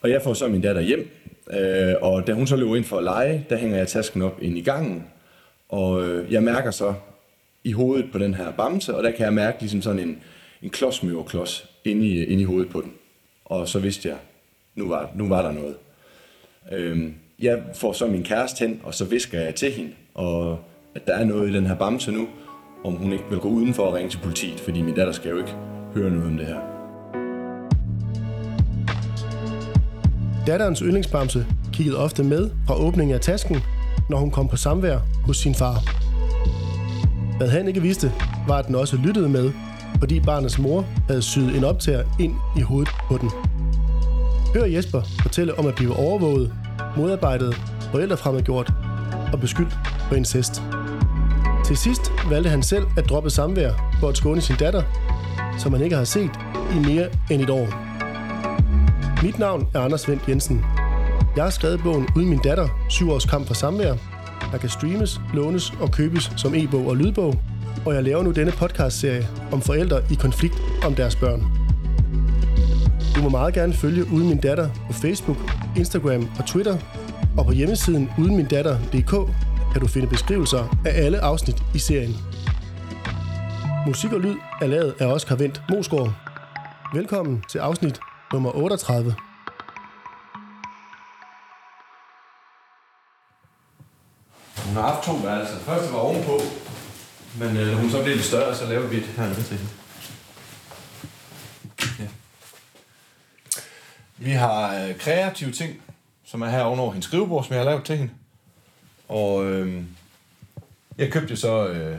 Og jeg får så min datter hjem, øh, og da hun så løber ind for at lege, der hænger jeg tasken op ind i gangen, og øh, jeg mærker så i hovedet på den her bamse, og der kan jeg mærke ligesom sådan en, en klodsmøverklods inde i, inde i hovedet på den. Og så vidste jeg, nu var, nu var der noget. Øhm, jeg får så min kæreste hen, og så visker jeg til hende, og at der er noget i den her bamse nu, om hun ikke vil gå udenfor og ringe til politiet, fordi min datter skal jo ikke høre noget om det her. Datterens yndlingsbamse kiggede ofte med fra åbningen af tasken, når hun kom på samvær hos sin far. Hvad han ikke vidste, var, at den også lyttede med, fordi barnets mor havde syet en optager ind i hovedet på den. Hør Jesper fortælle om at blive overvåget, modarbejdet, forældrefremmedgjort og beskyldt for incest. Til sidst valgte han selv at droppe samvær for at skåne sin datter, som han ikke har set i mere end et år. Mit navn er Anders Vendt Jensen. Jeg har skrevet bogen Uden min datter, syv års kamp for samvær, der kan streames, lånes og købes som e-bog og lydbog, og jeg laver nu denne podcastserie om forældre i konflikt om deres børn. Du må meget gerne følge Uden Min Datter på Facebook, Instagram og Twitter, og på hjemmesiden udenmindatter.dk kan du finde beskrivelser af alle afsnit i serien. Musik og lyd er lavet af Oscar Vendt Mosgaard. Velkommen til afsnit nummer 38. Hun har haft to værelser. Første var ovenpå, men øh, hun så blev lidt større, så lavede vi et hernede til hende. Ja. Vi har øh, kreative ting, som er her ovenover hendes skrivebord, som jeg har lavet til hende. Og øh, jeg købte så øh,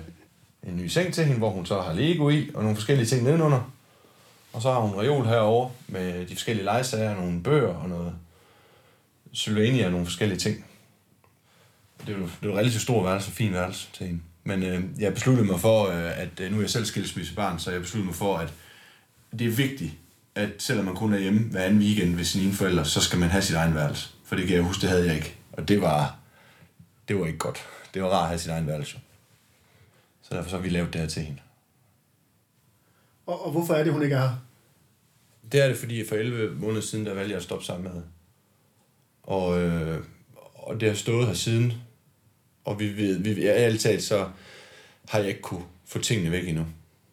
en ny seng til hende, hvor hun så har Lego i, og nogle forskellige ting nedenunder. Og så har hun reol herover med de forskellige legesager, nogle bøger og noget Sylvania og nogle forskellige ting. Det er jo, det er jo et relativt stor værelse, fin værelse til hende. Men øh, jeg besluttede mig for, øh, at øh, nu er jeg selv skilsmissebarn, så jeg besluttede mig for, at det er vigtigt, at selvom man kun er hjemme hver anden weekend ved sine forældre, så skal man have sit egen værelse. For det kan jeg huske, det havde jeg ikke. Og det var, det var ikke godt. Det var rart at have sit egen værelse. Så derfor så har vi lavet det her til hende. Og, og hvorfor er det, hun ikke er her? Det er det, fordi for 11 måneder siden, der valgte jeg at stoppe sammen med Og, øh, og det har stået her siden. Og vi ved, vi, ja, alt talt, så har jeg ikke kunne få tingene væk endnu.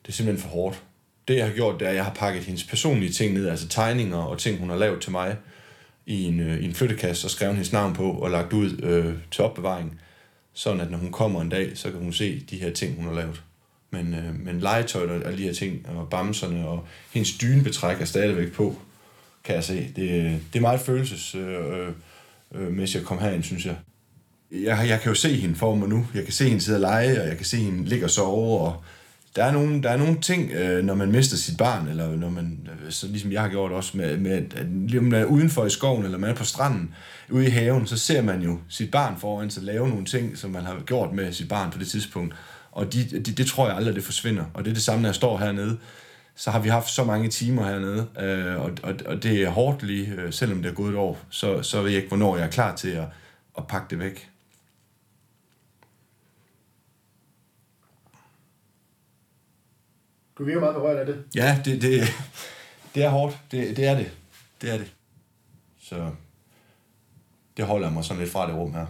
Det er simpelthen for hårdt. Det, jeg har gjort, det er, at jeg har pakket hendes personlige ting ned, altså tegninger og ting, hun har lavet til mig, i en, øh, i en flyttekasse og skrevet hendes navn på og lagt ud øh, til opbevaring. Sådan at når hun kommer en dag, så kan hun se de her ting, hun har lavet. Men, øh, men legetøjet og alle de her ting, og bamserne og hendes dynebetræk er stadigvæk på, kan jeg se. Det, det er meget følelsesmæssigt øh, øh, at komme herind, synes jeg. jeg. Jeg kan jo se hende for mig nu. Jeg kan se hende sidde og lege, og jeg kan se hende ligge og sove, og der er nogle, der er nogle ting, øh, når man mister sit barn, eller når man, øh, så ligesom jeg har gjort også, med, med at lige man er udenfor i skoven, eller man er på stranden, ude i haven, så ser man jo sit barn foran sig lave nogle ting, som man har gjort med sit barn på det tidspunkt. Og de, de, det tror jeg aldrig, det forsvinder. Og det er det samme, når jeg står hernede. Så har vi haft så mange timer hernede, øh, og, og, og det er hårdt lige, øh, selvom det er gået et år, så, så ved jeg ikke, hvornår jeg er klar til at, at pakke det væk. Du virker meget berørt af det. Ja, det, det, det er hårdt. Det, det er det. Det er det. Så det holder mig sådan lidt fra det rum her.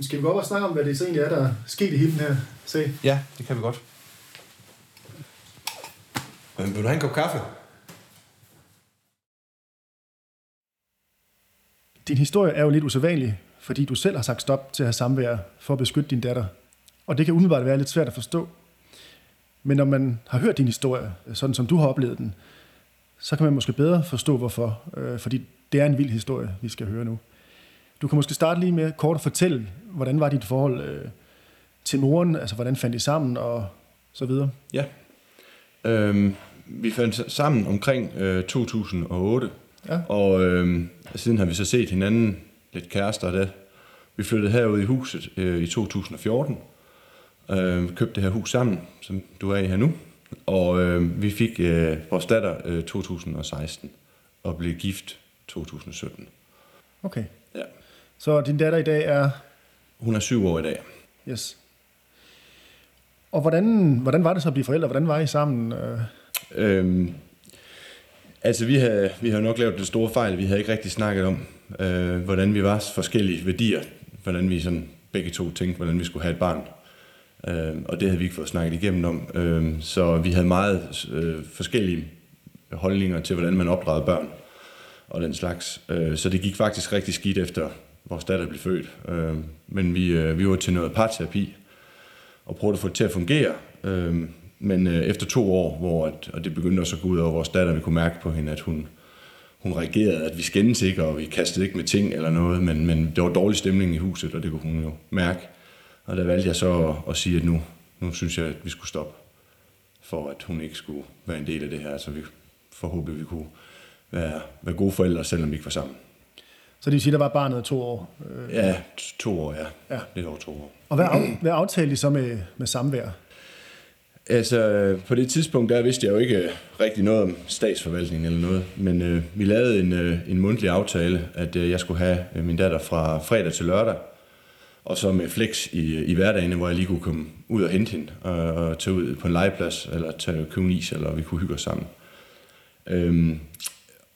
Skal vi godt bare snakke om, hvad det så egentlig er, der er sket i hele den her sag? Ja, det kan vi godt. Men vil du have en kop kaffe? Din historie er jo lidt usædvanlig, fordi du selv har sagt stop til at have samvær for at beskytte din datter. Og det kan umiddelbart være lidt svært at forstå. Men når man har hørt din historie, sådan som du har oplevet den, så kan man måske bedre forstå hvorfor. Øh, fordi det er en vild historie, vi skal høre nu. Du kan måske starte lige med kort at fortælle, hvordan var dit forhold øh, til moren, altså hvordan fandt I sammen og så videre? Ja. Øhm, vi fandt sammen omkring øh, 2008, ja. og øh, siden har vi så set hinanden lidt kærester da. Vi flyttede herud i huset øh, i 2014, øh, købte det her hus sammen, som du er i her nu, og øh, vi fik øh, vores datter øh, 2016 og blev gift 2017. Okay. Så din datter i dag er? Hun er syv år i dag. Yes. Og hvordan, hvordan var det så at blive forældre? Hvordan var I sammen? Øhm, Altså, vi havde, vi havde nok lavet den store fejl. Vi havde ikke rigtig snakket om, øh, hvordan vi var forskellige værdier. Hvordan vi sådan begge to tænkte, hvordan vi skulle have et barn. Øh, og det havde vi ikke fået snakket igennem om. Øh, så vi havde meget øh, forskellige holdninger til, hvordan man opdragede børn og den slags. Øh, så det gik faktisk rigtig skidt efter vores datter blev født. Øh, men vi, øh, vi var til noget parterapi og prøvede at få det til at fungere. Øh, men øh, efter to år, hvor at, og det begyndte også at gå ud over vores datter, vi kunne mærke på hende, at hun, hun reagerede, at vi skændes ikke, og vi kastede ikke med ting eller noget, men, men det var dårlig stemning i huset, og det kunne hun jo mærke. Og der valgte jeg så at, at sige, at nu, nu synes jeg, at vi skulle stoppe, for at hun ikke skulle være en del af det her, så vi forhåbentlig vi kunne være, være gode forældre, selvom vi ikke var sammen. Så det vil sige, der var barnet to år? Øh... Ja, to år, ja. ja. Lidt over to år. Og hvad, hvad aftalte I så med, med samvær? Altså, på det tidspunkt, der vidste jeg jo ikke rigtig noget om statsforvaltningen eller noget, men øh, vi lavede en, øh, en mundtlig aftale, at øh, jeg skulle have øh, min datter fra fredag til lørdag, og så med flex i, i hverdagen, hvor jeg lige kunne komme ud og hente hende, og, og tage ud på en legeplads, eller tage købe is, eller vi kunne hygge os sammen. Øhm,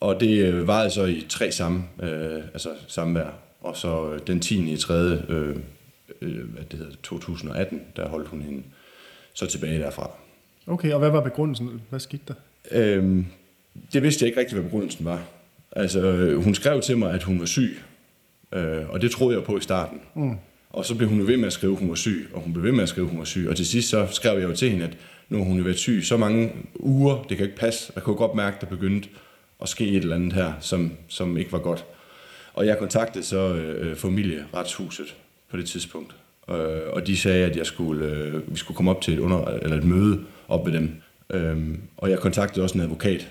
og det øh, varede så i tre samme, øh, altså samvær, og så øh, den 10. i 3. Øh, øh, hvad det hedder, 2018, der holdt hun hende så tilbage derfra. Okay, og hvad var begrundelsen? Hvad skete der? Øhm, det vidste jeg ikke rigtig, hvad begrundelsen var. Altså, øh, hun skrev til mig, at hun var syg, øh, og det troede jeg på i starten. Mm. Og så blev hun jo ved med at skrive, at hun var syg, og hun blev ved med at skrive, at hun var syg. Og til sidst så skrev jeg jo til hende, at nu har hun jo været syg så mange uger, det kan ikke passe. Jeg kunne godt mærke, at der begyndte at ske et eller andet her, som, som ikke var godt. Og jeg kontaktede så øh, familieretshuset på det tidspunkt, Øh, og de sagde, at jeg skulle, øh, vi skulle komme op til et, under, eller et møde op ved dem. Øh, og jeg kontaktede også en advokat,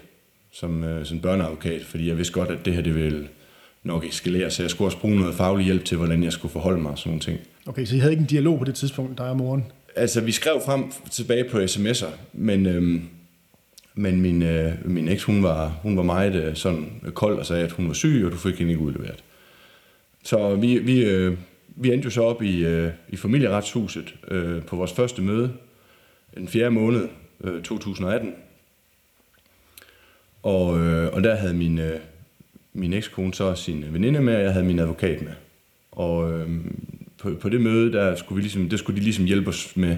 som, øh, som børneadvokat, fordi jeg vidste godt, at det her det ville nok eskalere, så jeg skulle også bruge noget faglig hjælp til, hvordan jeg skulle forholde mig og sådan nogle ting. Okay, så I havde ikke en dialog på det tidspunkt, dig og moren? Altså, vi skrev frem tilbage på sms'er, men, øhm, men min, øh, min eks, hun var, hun var meget øh, sådan kold og sagde, at hun var syg, og du fik hende ikke udleveret. Så vi, vi, øh, vi endte jo så op i, øh, i familieretshuset øh, på vores første møde, den 4. måned øh, 2018. Og, øh, og der havde min, øh, min ekskone så sin veninde med, og jeg havde min advokat med. Og øh, på, på det møde, der skulle, vi ligesom, der skulle de ligesom hjælpe os med,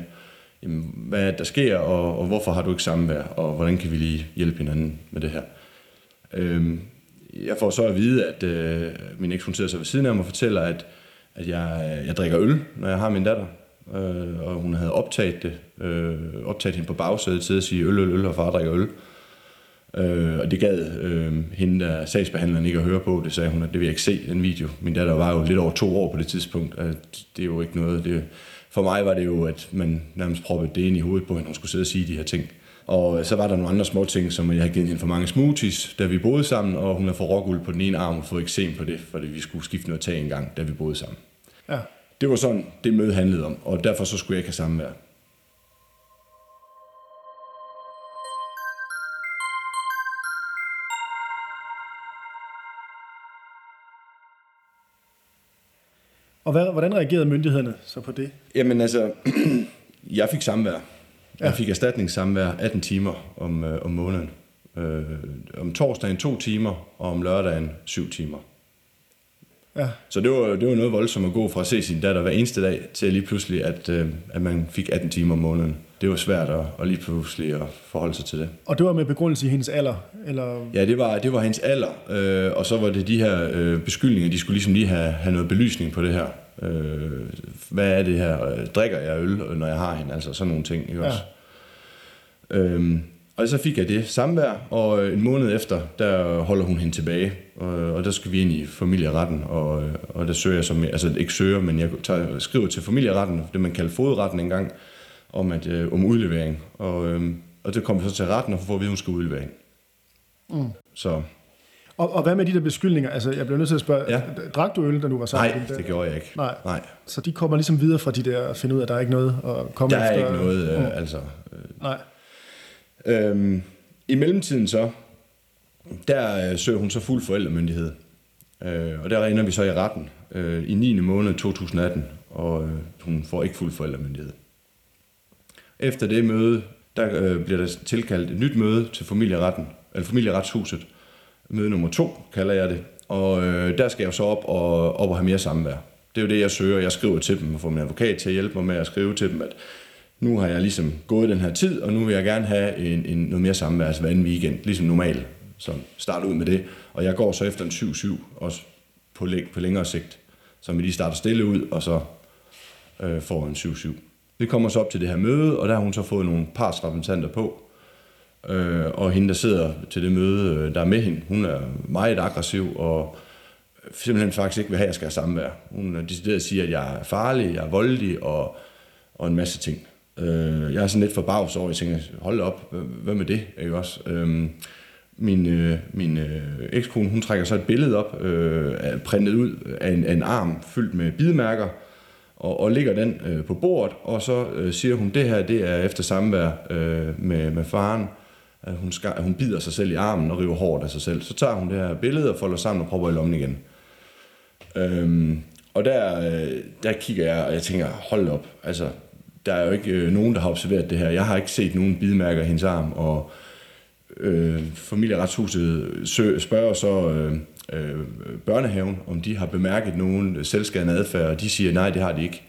jamen, hvad der sker, og, og hvorfor har du ikke samvær, og hvordan kan vi lige hjælpe hinanden med det her. Øhm, jeg får så at vide, at øh, min ekskone sidder så ved siden af mig og fortæller, at at jeg, jeg drikker øl, når jeg har min datter. Øh, og hun havde optaget det, øh, optaget hende på bagsædet til at sige øl, øl, øl, og far drikker øl. Øh, og det gad øh, hende, der sagsbehandleren ikke at høre på. Det sagde hun, at det vil jeg ikke se, den video. Min datter var jo lidt over to år på det tidspunkt. At det er jo ikke noget. Det, for mig var det jo, at man nærmest proppede det ind i hovedet på hende, hun skulle sidde og sige de her ting. Og så var der nogle andre små ting, som jeg havde givet hende for mange smoothies, da vi boede sammen, og hun havde fået råguld på den ene arm og fået eksem på det, fordi vi skulle skifte noget tag en gang, da vi boede sammen. Ja. Det var sådan, det møde handlede om, og derfor så skulle jeg ikke have samvær. Og hvad, hvordan reagerede myndighederne så på det? Jamen altså, jeg fik samvær. Jeg fik erstatningssamvær 18 timer om, øh, om måneden. Øh, om torsdagen to timer, og om lørdagen syv timer. Ja. Så det var, det var noget voldsomt at gå fra at se sin datter hver eneste dag, til lige pludselig, at, øh, at man fik 18 timer om måneden. Det var svært at, at lige pludselig at forholde sig til det. Og det var med begrundelse i hendes alder? Eller? Ja, det var, det var hendes alder, øh, og så var det de her øh, beskyldninger, de skulle ligesom lige have, have noget belysning på det her. Øh, hvad er det her? Drikker jeg øl, når jeg har hende? Altså sådan nogle ting, ikke ja. også? Øhm, og så fik jeg det samvær, og øh, en måned efter, der holder hun hende tilbage, og, og der skal vi ind i familieretten, og, øh, og der søger jeg som, altså ikke søger, men jeg tager, skriver til familieretten, det man kalder fodretten engang, om, at, øh, om udlevering, og, øh, og det kommer så til retten, og får at vide, at hun skal udlevering. Mm. Så. Og, og hvad med de der beskyldninger? Altså, jeg bliver nødt til at spørge, ja. drak du øl, da du var sammen? Nej, det gjorde jeg ikke. Nej. Nej. Så de kommer ligesom videre fra de der, at finde ud af, at der er ikke noget at komme der efter? Der er ikke noget, øh, mm. altså. Øh, Nej. Øhm, I mellemtiden så, der øh, søger hun så fuld forældremyndighed. Øh, og der ender vi så i retten øh, i 9. måned 2018, og øh, hun får ikke fuld forældremyndighed. Efter det møde, der øh, bliver der tilkaldt et nyt møde til familieretten, eller familieretshuset. Møde nummer to, kalder jeg det. Og øh, der skal jeg så op og, op og have mere samvær. Det er jo det, jeg søger. Jeg skriver til dem og får min advokat til at hjælpe mig med at skrive til dem, at nu har jeg ligesom gået den her tid, og nu vil jeg gerne have en, en, noget mere samvær, altså hver anden weekend, ligesom normalt, så start ud med det. Og jeg går så efter en 7-7, også på, på længere sigt, så vi lige starter stille ud, og så øh, får en 7-7. Vi kommer så op til det her møde, og der har hun så fået nogle partsrepræsentanter på, øh, og hende, der sidder til det møde, øh, der er med hende, hun er meget aggressiv, og simpelthen faktisk ikke vil have, at jeg skal have samvær. Hun decideret siger, at jeg er farlig, jeg er voldelig, og, og en masse ting. Øh, jeg er sådan lidt forbavs over, jeg tænker, hold op, hvad med det? Ikke også? Øh, min, øh, min øh, ekskone, hun trækker så et billede op, øh, printet ud af en, af en arm fyldt med bidemærker, og, og ligger den øh, på bordet, og så øh, siger hun, det her det er efter samvær øh, med, med faren, at hun, skal, at hun bider sig selv i armen og river hårdt af sig selv. Så tager hun det her billede og folder sammen og propper i lommen igen. Øhm, og der, øh, der kigger jeg, og jeg tænker, hold op, altså, der er jo ikke øh, nogen, der har observeret det her. Jeg har ikke set nogen bidmærker i hendes arm, og øh, familieretshuset spørger så øh, øh, børnehaven, om de har bemærket nogen selvskadende adfærd, og de siger, nej, det har de ikke.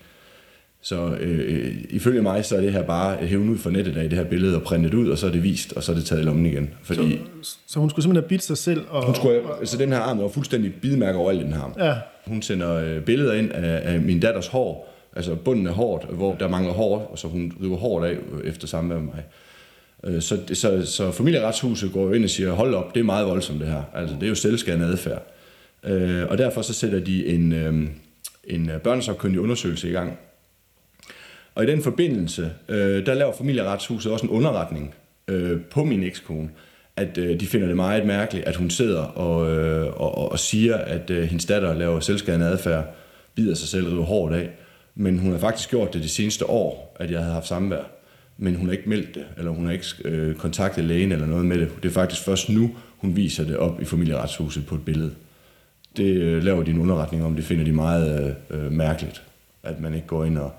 Så øh, ifølge mig, så er det her bare hævn ud fra nettet af det her billede og printet ud, og så er det vist, og så er det taget i lommen igen. Fordi, så, så hun skulle simpelthen have bidt sig selv? Og, hun skulle, altså den her arm var fuldstændig bidemærker over den her arm. Ja. Hun sender øh, billeder ind af, af min datters hår, altså bunden af håret, hvor der mangler hår, og så hun river håret af efter sammen med mig. Øh, så, så, så familieretshuset går jo ind og siger, hold op, det er meget voldsomt det her. Altså, det er jo selvskadende adfærd. Øh, og derfor så sætter de en, øh, en børnesagkyndig undersøgelse i gang, og i den forbindelse, der laver familieretshuset også en underretning på min ekskone, at de finder det meget mærkeligt, at hun sidder og, og, og siger, at hendes datter laver selvskadende adfærd, bider sig selv river hårdt af. Men hun har faktisk gjort det de seneste år, at jeg havde haft samvær. Men hun har ikke meldt det, eller hun har ikke øh, kontaktet lægen eller noget med det. Det er faktisk først nu, hun viser det op i familieretshuset på et billede. Det øh, laver de en underretning om. Det finder de meget øh, mærkeligt, at man ikke går ind og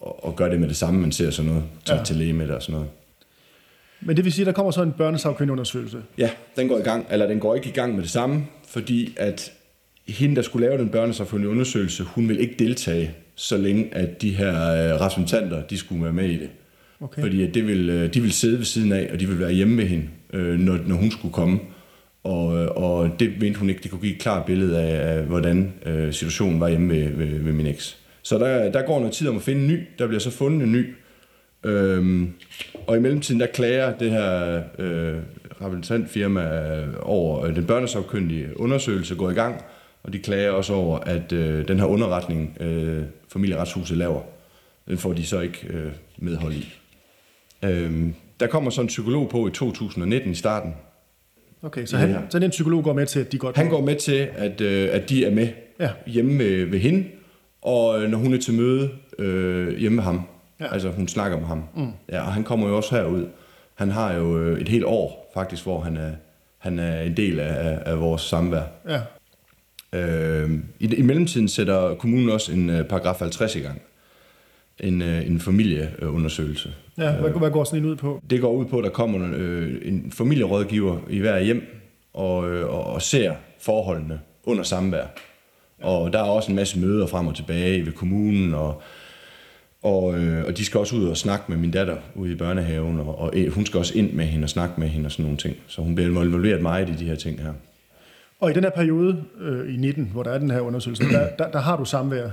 og, og gør det med det samme, man ser sådan noget, tager ja. til læge med det og sådan noget. Men det vil sige, at der kommer så en børnesagkyndig undersøgelse? Ja, den går i gang, eller den går ikke i gang med det samme, fordi at hende, der skulle lave den børnesagkyndige undersøgelse, hun vil ikke deltage, så længe at de her øh, repræsentanter, de skulle være med i det. Okay. Fordi det vil, øh, de vil sidde ved siden af, og de vil være hjemme med hende, øh, når, når hun skulle komme. Og, øh, og det mente hun ikke, det kunne give et klart billede af, af hvordan situationen var hjemme ved, ved, ved min eks. Så der, der går noget tid om at finde en ny. Der bliver så fundet en ny. Øhm, og i mellemtiden, der klager det her øh, repræsentantfirma over øh, den børnesagkyndige undersøgelse går i gang, og de klager også over, at øh, den her underretning, øh, familieretshuset laver, den får de så ikke øh, medhold i. Øhm, der kommer så en psykolog på i 2019 i starten. Okay, så, han, ja. så den psykolog går med til, at de godt... Han går med til, at, øh, at de er med ja. hjemme ved, ved hende, og øh, når hun er til møde øh, hjemme med ham, ja. altså hun snakker med ham, mm. ja, og han kommer jo også herud. Han har jo øh, et helt år faktisk, hvor han er, han er en del af, af vores samvær. Ja. Øh, i, I mellemtiden sætter kommunen også en uh, paragraf 50 i gang. En, en familieundersøgelse. Ja, hvad, hvad går sådan en ud på? Det går ud på, at der kommer øh, en familierådgiver i hver hjem og, øh, og, og ser forholdene under samvær. Og der er også en masse møder frem og tilbage ved kommunen, og, og, øh, og de skal også ud og snakke med min datter ude i børnehaven, og, og hun skal også ind med hende og snakke med hende og sådan nogle ting. Så hun bliver involveret meget i de her ting her. Og i den her periode øh, i 19, hvor der er den her undersøgelse, der, der, der har du samvær?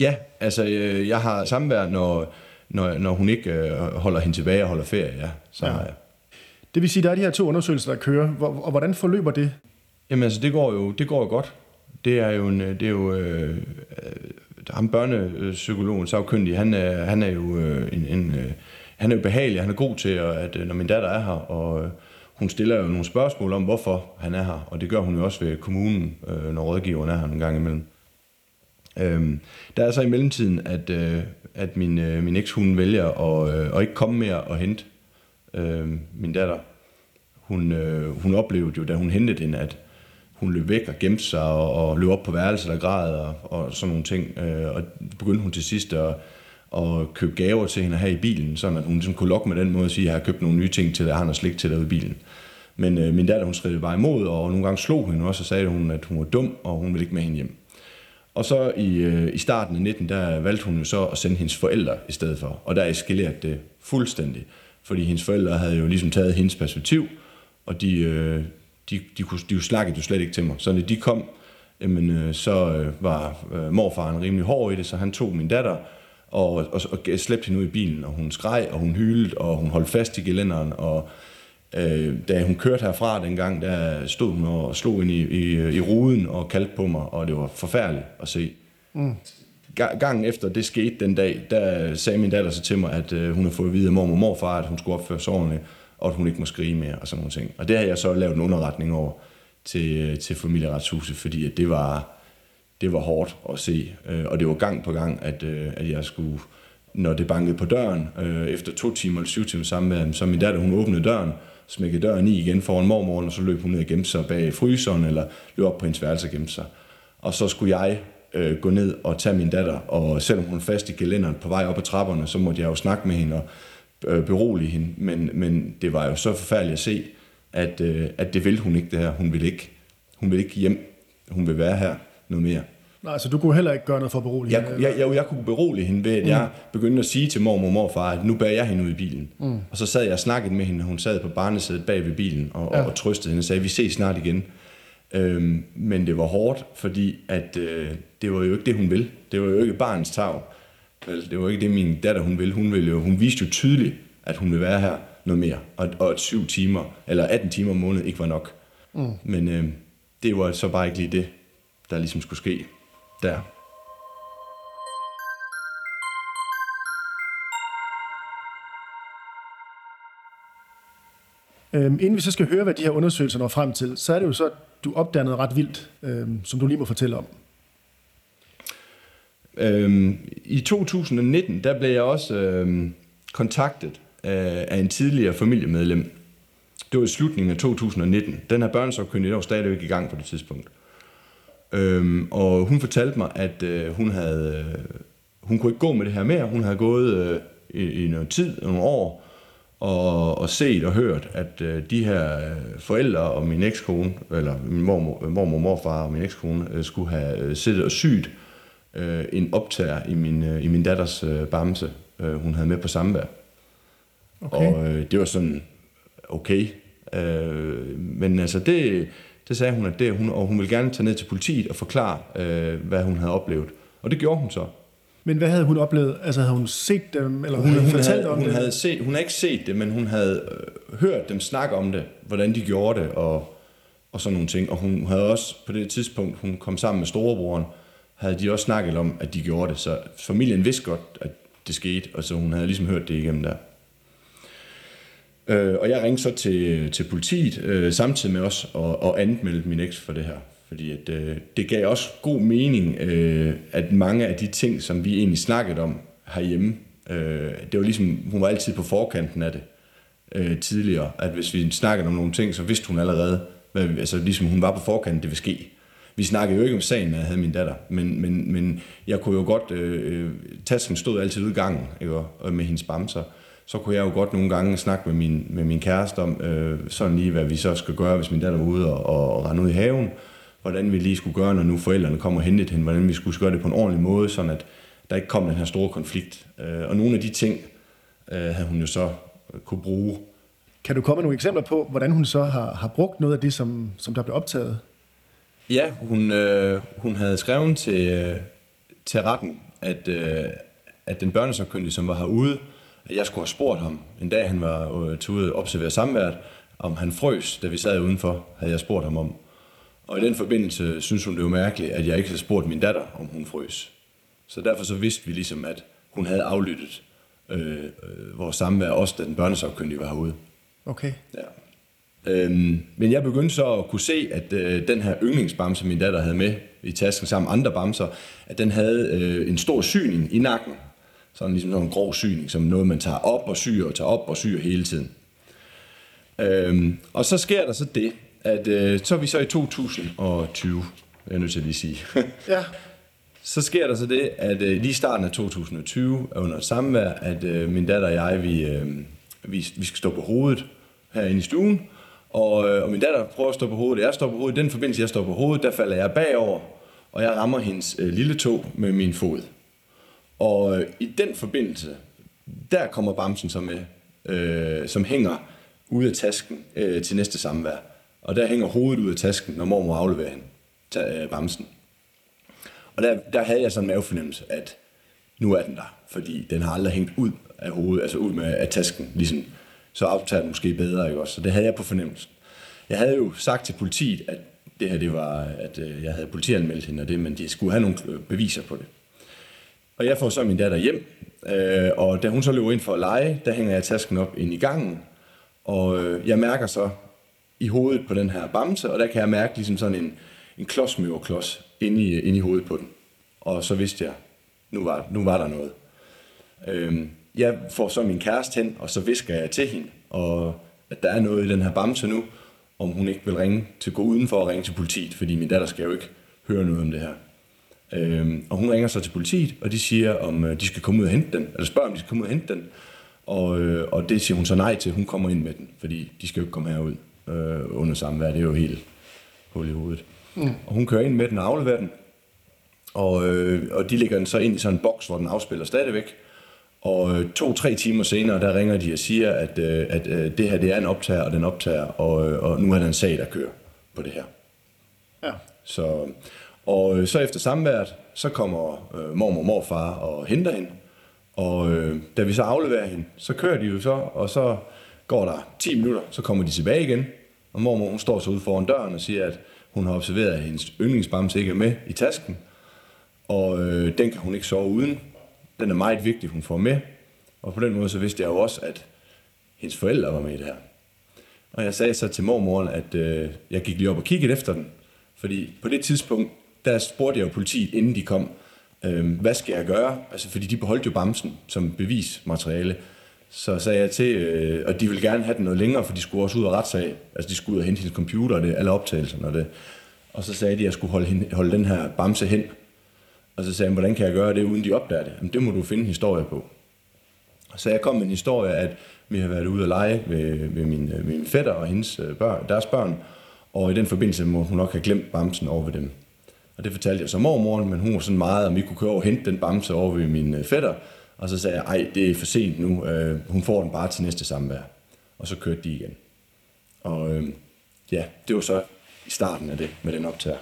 Ja, altså øh, jeg har samvær, når, når, når hun ikke øh, holder hende tilbage og holder ferie, ja. Så ja. jeg. Det vil sige, der er de her to undersøgelser, der kører, hvor, og hvordan forløber det? Jamen altså, det går jo, det går jo godt det er jo, en, det er jo øh, ham børnepsykologen, sagkyndig, han er, han er jo øh, en, en øh, han er jo behagelig, han er god til, at, at øh, når min datter er her, og øh, hun stiller jo nogle spørgsmål om, hvorfor han er her, og det gør hun jo også ved kommunen, øh, når rådgiveren er her en gang imellem. Øhm, der er så i mellemtiden, at, øh, at min, øh, min ekshund vælger at, øh, at ikke komme mere og hente øh, min datter. Hun, øh, hun oplevede jo, da hun hentede hende, at hun løb væk og gemte sig og, og løb op på værelset og græd og, og sådan nogle ting. Øh, og begyndte hun til sidst at, at købe gaver til hende her i bilen, sådan at hun ligesom kunne lokke med den måde at sige, at jeg har købt nogle nye ting til dig, jeg har noget slik til dig i bilen. Men øh, min datter, hun stridede bare imod, og nogle gange slog hende også, og sagde hun, at hun var dum, og hun ville ikke med hende hjem. Og så i, øh, i starten af 19, der valgte hun jo så at sende hendes forældre i stedet for. Og der eskalerede det fuldstændig. Fordi hendes forældre havde jo ligesom taget hendes perspektiv, og de, øh, de, de, kunne, de jo snakkede jo slet ikke til mig. Så når de kom, jamen, øh, så øh, var øh, morfaren rimelig hård i det, så han tog min datter og, og, og slæbte hende ud i bilen, og hun skreg, og hun hylede, og hun holdt fast i gelænderen, og øh, da hun kørte herfra dengang, der stod hun og slog ind i, i, i ruden og kaldte på mig, og det var forfærdeligt at se. Mm. Gangen efter det skete den dag, der sagde min datter så til mig, at øh, hun har fået at vide af mormor og morfar, at hun skulle opføre sig ordentligt, og at hun ikke må skrige mere og sådan nogle ting. Og det har jeg så lavet en underretning over til, øh, til familieretshuset, fordi at det var, det var hårdt at se. Øh, og det var gang på gang, at, øh, at jeg skulle, når det bankede på døren, efter to timer eller syv timer sammen med så min datter, hun åbnede døren, smækkede døren i igen foran mormoren, og så løb hun ned og gemte sig bag fryseren, eller løb op på hendes værelse og gemte sig. Og så skulle jeg øh, gå ned og tage min datter, og selvom hun fast i gelænderen på vej op ad trapperne, så måtte jeg jo snakke med hende og øh, berolige hende. Men, men det var jo så forfærdeligt at se, at, øh, at det ville hun ikke det her. Hun ville ikke, hun ville ikke hjem. Hun vil være her noget mere. Nej, så du kunne heller ikke gøre noget for at berolige jeg, hende? Jeg, jeg, jeg kunne berolige hende ved, at mm. jeg begyndte at sige til mormor og morfar, at nu bærer jeg hende ud i bilen. Mm. Og så sad jeg og snakkede med hende, og hun sad på barnesædet bag ved bilen og, ja. og, og trøstede hende og sagde, vi ses snart igen. Øhm, men det var hårdt, fordi at, øh, det var jo ikke det, hun ville. Det var jo ikke barnets tag. Det var ikke det, min datter hun ville. Hun, ville jo, hun viste jo tydeligt, at hun ville være her noget mere. Og, og at syv timer, eller 18 timer om måneden ikke var nok. Mm. Men øh, det var så bare ikke lige det, der ligesom skulle ske der. Øhm, inden vi så skal høre, hvad de her undersøgelser når frem til, så er det jo så, at du opdager noget ret vildt, øhm, som du lige må fortælle om. Øhm, I 2019, der blev jeg også øhm, kontaktet af, af en tidligere familiemedlem. Det var i slutningen af 2019. Den her børnesopkyndige var stadigvæk i gang på det tidspunkt. Øhm, og hun fortalte mig, at øh, hun havde, øh, hun kunne ikke gå med det her mere. Hun havde gået øh, i, i noget tid, nogle år, og, og set og hørt, at øh, de her øh, forældre og min ekskone, eller min mormor, mormor morfar og min ekskone, øh, skulle have øh, siddet og sygt øh, en optager i min, øh, i min datters øh, bamse, øh, hun havde med på samvær. Okay. Og øh, det var sådan, okay. Øh, men altså det, det sagde hun, at det, hun, og hun ville gerne tage ned til politiet og forklare, øh, hvad hun havde oplevet. Og det gjorde hun så. Men hvad havde hun oplevet? Altså havde hun set dem, eller hun, hun fortalt havde, om hun det? Havde set, hun havde ikke set det, men hun havde øh, hørt dem snakke om det, hvordan de gjorde det, og, og sådan nogle ting. Og hun havde også på det tidspunkt, hun kom sammen med storebroren, havde de også snakket om, at de gjorde det. Så familien vidste godt, at det skete, og så hun havde ligesom hørt det igennem der. Øh, og jeg ringte så til, til politiet øh, samtidig med os og, og anmeldte min eks for det her. Fordi at, øh, det gav også god mening, øh, at mange af de ting, som vi egentlig snakkede om herhjemme, øh, det var ligesom, hun var altid på forkanten af det øh, tidligere. At hvis vi snakkede om nogle ting, så vidste hun allerede, hvad, altså ligesom hun var på forkanten, det ville ske. Vi snakkede jo ikke om sagen, når jeg havde min datter, men, men, men jeg kunne jo godt, øh, øh tasken stod altid ud i gangen ikke, og med hendes bamser så kunne jeg jo godt nogle gange snakke med min, med min kæreste om, øh, sådan lige, hvad vi så skal gøre, hvis min datter var ude og, og rende ud i haven. Hvordan vi lige skulle gøre, når nu forældrene kommer og hente hende. Hvordan vi skulle gøre det på en ordentlig måde, sådan at der ikke kom den her store konflikt. Øh, og nogle af de ting øh, havde hun jo så kunne bruge. Kan du komme med nogle eksempler på, hvordan hun så har, har brugt noget af det, som, som der blev optaget? Ja, hun, øh, hun havde skrevet til, øh, til retten, at, øh, at den børnesagkyndige, som var herude, jeg skulle have spurgt ham, en dag han var øh, til ude og observere samværet, om han frøs, da vi sad udenfor, havde jeg spurgt ham om. Og i den forbindelse synes hun det var mærkeligt, at jeg ikke havde spurgt min datter, om hun frøs. Så derfor så vidste vi ligesom, at hun havde aflyttet øh, øh, vores samvær, også da den børnesagkyndige var herude. Okay. Ja. Øhm, men jeg begyndte så at kunne se, at øh, den her yndlingsbamse, min datter havde med i tasken sammen med andre bamser, at den havde øh, en stor syning i nakken. Sådan ligesom sådan en grov syning, som noget, man tager op og syr og tager op og syr hele tiden. Øhm, og så sker der så det, at øh, så er vi så i 2020, jeg er nødt til at lige sige. ja. Så sker der så det, at øh, lige i starten af 2020, under samvær, at øh, min datter og jeg, vi, øh, vi, vi skal stå på hovedet herinde i stuen, Og, øh, og min datter prøver at stå på hovedet. Jeg står på hovedet. I den forbindelse, jeg står på hovedet, der falder jeg bagover, og jeg rammer hendes øh, lille tog med min fod. Og øh, i den forbindelse, der kommer bamsen så med, øh, som hænger ude af tasken øh, til næste samvær. Og der hænger hovedet ud af tasken, når mormor afleverer hende, ta- øh, bamsen. Og der, der havde jeg sådan en mavefornemmelse, at nu er den der, fordi den har aldrig hængt ud af hovedet, altså ud med af tasken, ligesom, så optager den måske bedre, ikke også? Så det havde jeg på fornemmelsen. Jeg havde jo sagt til politiet, at det her, det var, at øh, jeg havde politianmeldt hende, og det, men de skulle have nogle øh, beviser på det. Og jeg får så min datter hjem, øh, og da hun så løber ind for at lege, der hænger jeg tasken op ind i gangen, og øh, jeg mærker så i hovedet på den her bamse, og der kan jeg mærke ligesom sådan en, en klodsmøverklods inde i, inde i hovedet på den. Og så vidste jeg, nu var, nu var der noget. Øhm, jeg får så min kæreste hen, og så visker jeg til hende, og at der er noget i den her bamse nu, om hun ikke vil ringe til gå udenfor og ringe til politiet, fordi min datter skal jo ikke høre noget om det her. Øhm, og hun ringer så til politiet, og de siger, om øh, de skal komme ud og hente den, eller spørger, om de skal komme ud og hente den. Og, øh, og det siger hun så nej til, hun kommer ind med den, fordi de skal jo ikke komme herud øh, under samvær, det er jo helt hul i hovedet. Mm. Og hun kører ind med den og afleverer den, og, øh, og de lægger den så ind i sådan en boks, hvor den afspiller stadigvæk. Og øh, to-tre timer senere, der ringer de og siger, at, øh, at øh, det her det er en optager, og den optager, og, øh, og nu er der en sag, der kører på det her. Ja. Så, og øh, så efter samværet, så kommer øh, mormor og morfar og henter hende. Og øh, da vi så afleverer hende, så kører de jo så, og så går der 10 minutter, så kommer de tilbage igen. Og mormor hun står så ude foran døren og siger, at hun har observeret, at hendes yndlingsbamse ikke er med i tasken. Og øh, den kan hun ikke sove uden. Den er meget vigtig, hun får med. Og på den måde så vidste jeg jo også, at hendes forældre var med i det her. Og jeg sagde så til mormoren, at øh, jeg gik lige op og kiggede efter den. Fordi på det tidspunkt, der spurgte jeg jo politiet, inden de kom, øh, hvad skal jeg gøre? Altså, fordi de beholdt jo bamsen som bevismateriale. Så sagde jeg til, øh, og de ville gerne have den noget længere, for de skulle også ud og retssag. Altså, de skulle ud og hente hendes computer og det, alle optagelserne og det. Og så sagde de, at jeg skulle holde, hende, holde den her bamse hen. Og så sagde han, hvordan kan jeg gøre det, uden de opdager det? Jamen, det må du finde en historie på. Så jeg kom med en historie, at vi har været ude at lege ved, ved min, øh, min fætter og hendes øh, børn, deres børn, og i den forbindelse må hun nok have glemt bamsen over ved dem. Og det fortalte jeg så mormoren, men hun var sådan meget, om vi kunne køre over og hente den bamse over ved min øh, fætter. Og så sagde jeg, ej, det er for sent nu, øh, hun får den bare til næste samvær. Og så kørte de igen. Og øh, ja, det var så i starten af det med den optager.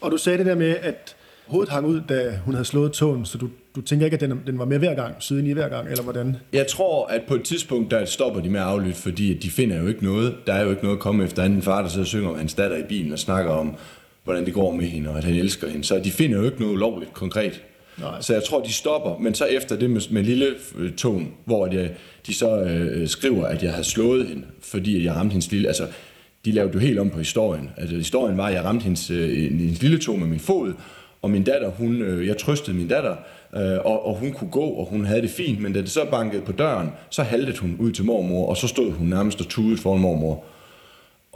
Og du sagde det der med, at hovedet hang ud, da hun havde slået tåen, så du, du tænker ikke, at den, den var med hver gang, siden i hver gang, eller hvordan? Jeg tror, at på et tidspunkt, der stopper de med at aflytte, fordi de finder jo ikke noget. Der er jo ikke noget at komme efter anden far, der sidder og synger om hans datter i bilen og snakker om, hvordan det går med hende, og at han elsker hende. Så de finder jo ikke noget ulovligt konkret. Nej. Så jeg tror, de stopper, men så efter det med, med lille øh, tone, hvor de, de så øh, skriver, at jeg havde slået hende, fordi jeg ramte hendes lille... Altså, de lavede jo helt om på historien. Altså, historien var, at jeg ramte hendes, øh, hendes lille tog med min fod, og min datter, hun, øh, jeg trøstede min datter, øh, og, og hun kunne gå, og hun havde det fint, men da det så bankede på døren, så haltede hun ud til mormor, og så stod hun nærmest og tudede foran mormor.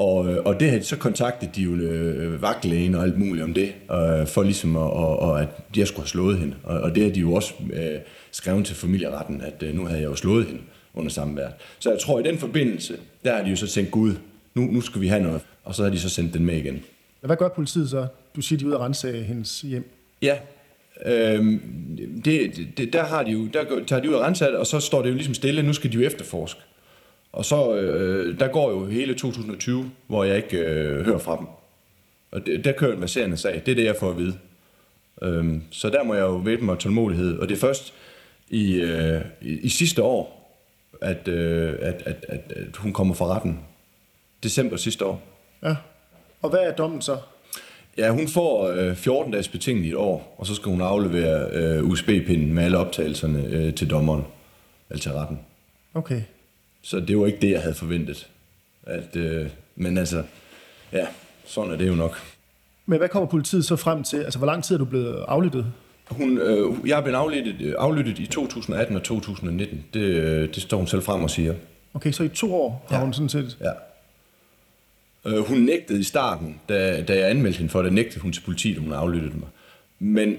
Og, øh, og det her, så kontaktede de jo øh, vagtlægen og alt muligt om det, øh, for ligesom at, og, og at jeg skulle have slået hende. Og, og det har de jo også øh, skrevet til familieretten, at øh, nu havde jeg jo slået hende under samvær. Så jeg tror, i den forbindelse, der har de jo så tænkt, gud, nu, nu skal vi have noget. Og så har de så sendt den med igen. Hvad gør politiet så? Du siger, de er ude og rense hendes hjem. Ja, øhm, det, det, der, har de jo, der tager de ud og renser og så står det jo ligesom stille, nu skal de jo efterforske. Og så, øh, der går jo hele 2020, hvor jeg ikke øh, hører fra dem. Og det, der kører en verserende sag, det er det, jeg får at vide. Øhm, så der må jeg jo væbne mig tålmodighed. Og det er først i, øh, i, i sidste år, at, øh, at, at, at, at hun kommer fra retten. December sidste år. Ja. Og hvad er dommen så? Ja, hun får øh, 14 dages betinget i et år, og så skal hun aflevere øh, USB-pinden med alle optagelserne øh, til dommeren, eller til retten. Okay. Så det var ikke det, jeg havde forventet. At, øh, men altså, ja, sådan er det jo nok. Men hvad kommer politiet så frem til? Altså, hvor lang tid er du blevet aflyttet? Hun, øh, jeg er blevet aflyttet, øh, aflyttet i 2018 og 2019. Det, øh, det står hun selv frem og siger. Okay, så i to år har Ja. hun sådan set... Ja. Øh, hun nægtede i starten, da, da jeg anmeldte hende for det, nægtede hun til politiet, at hun aflyttede mig. Men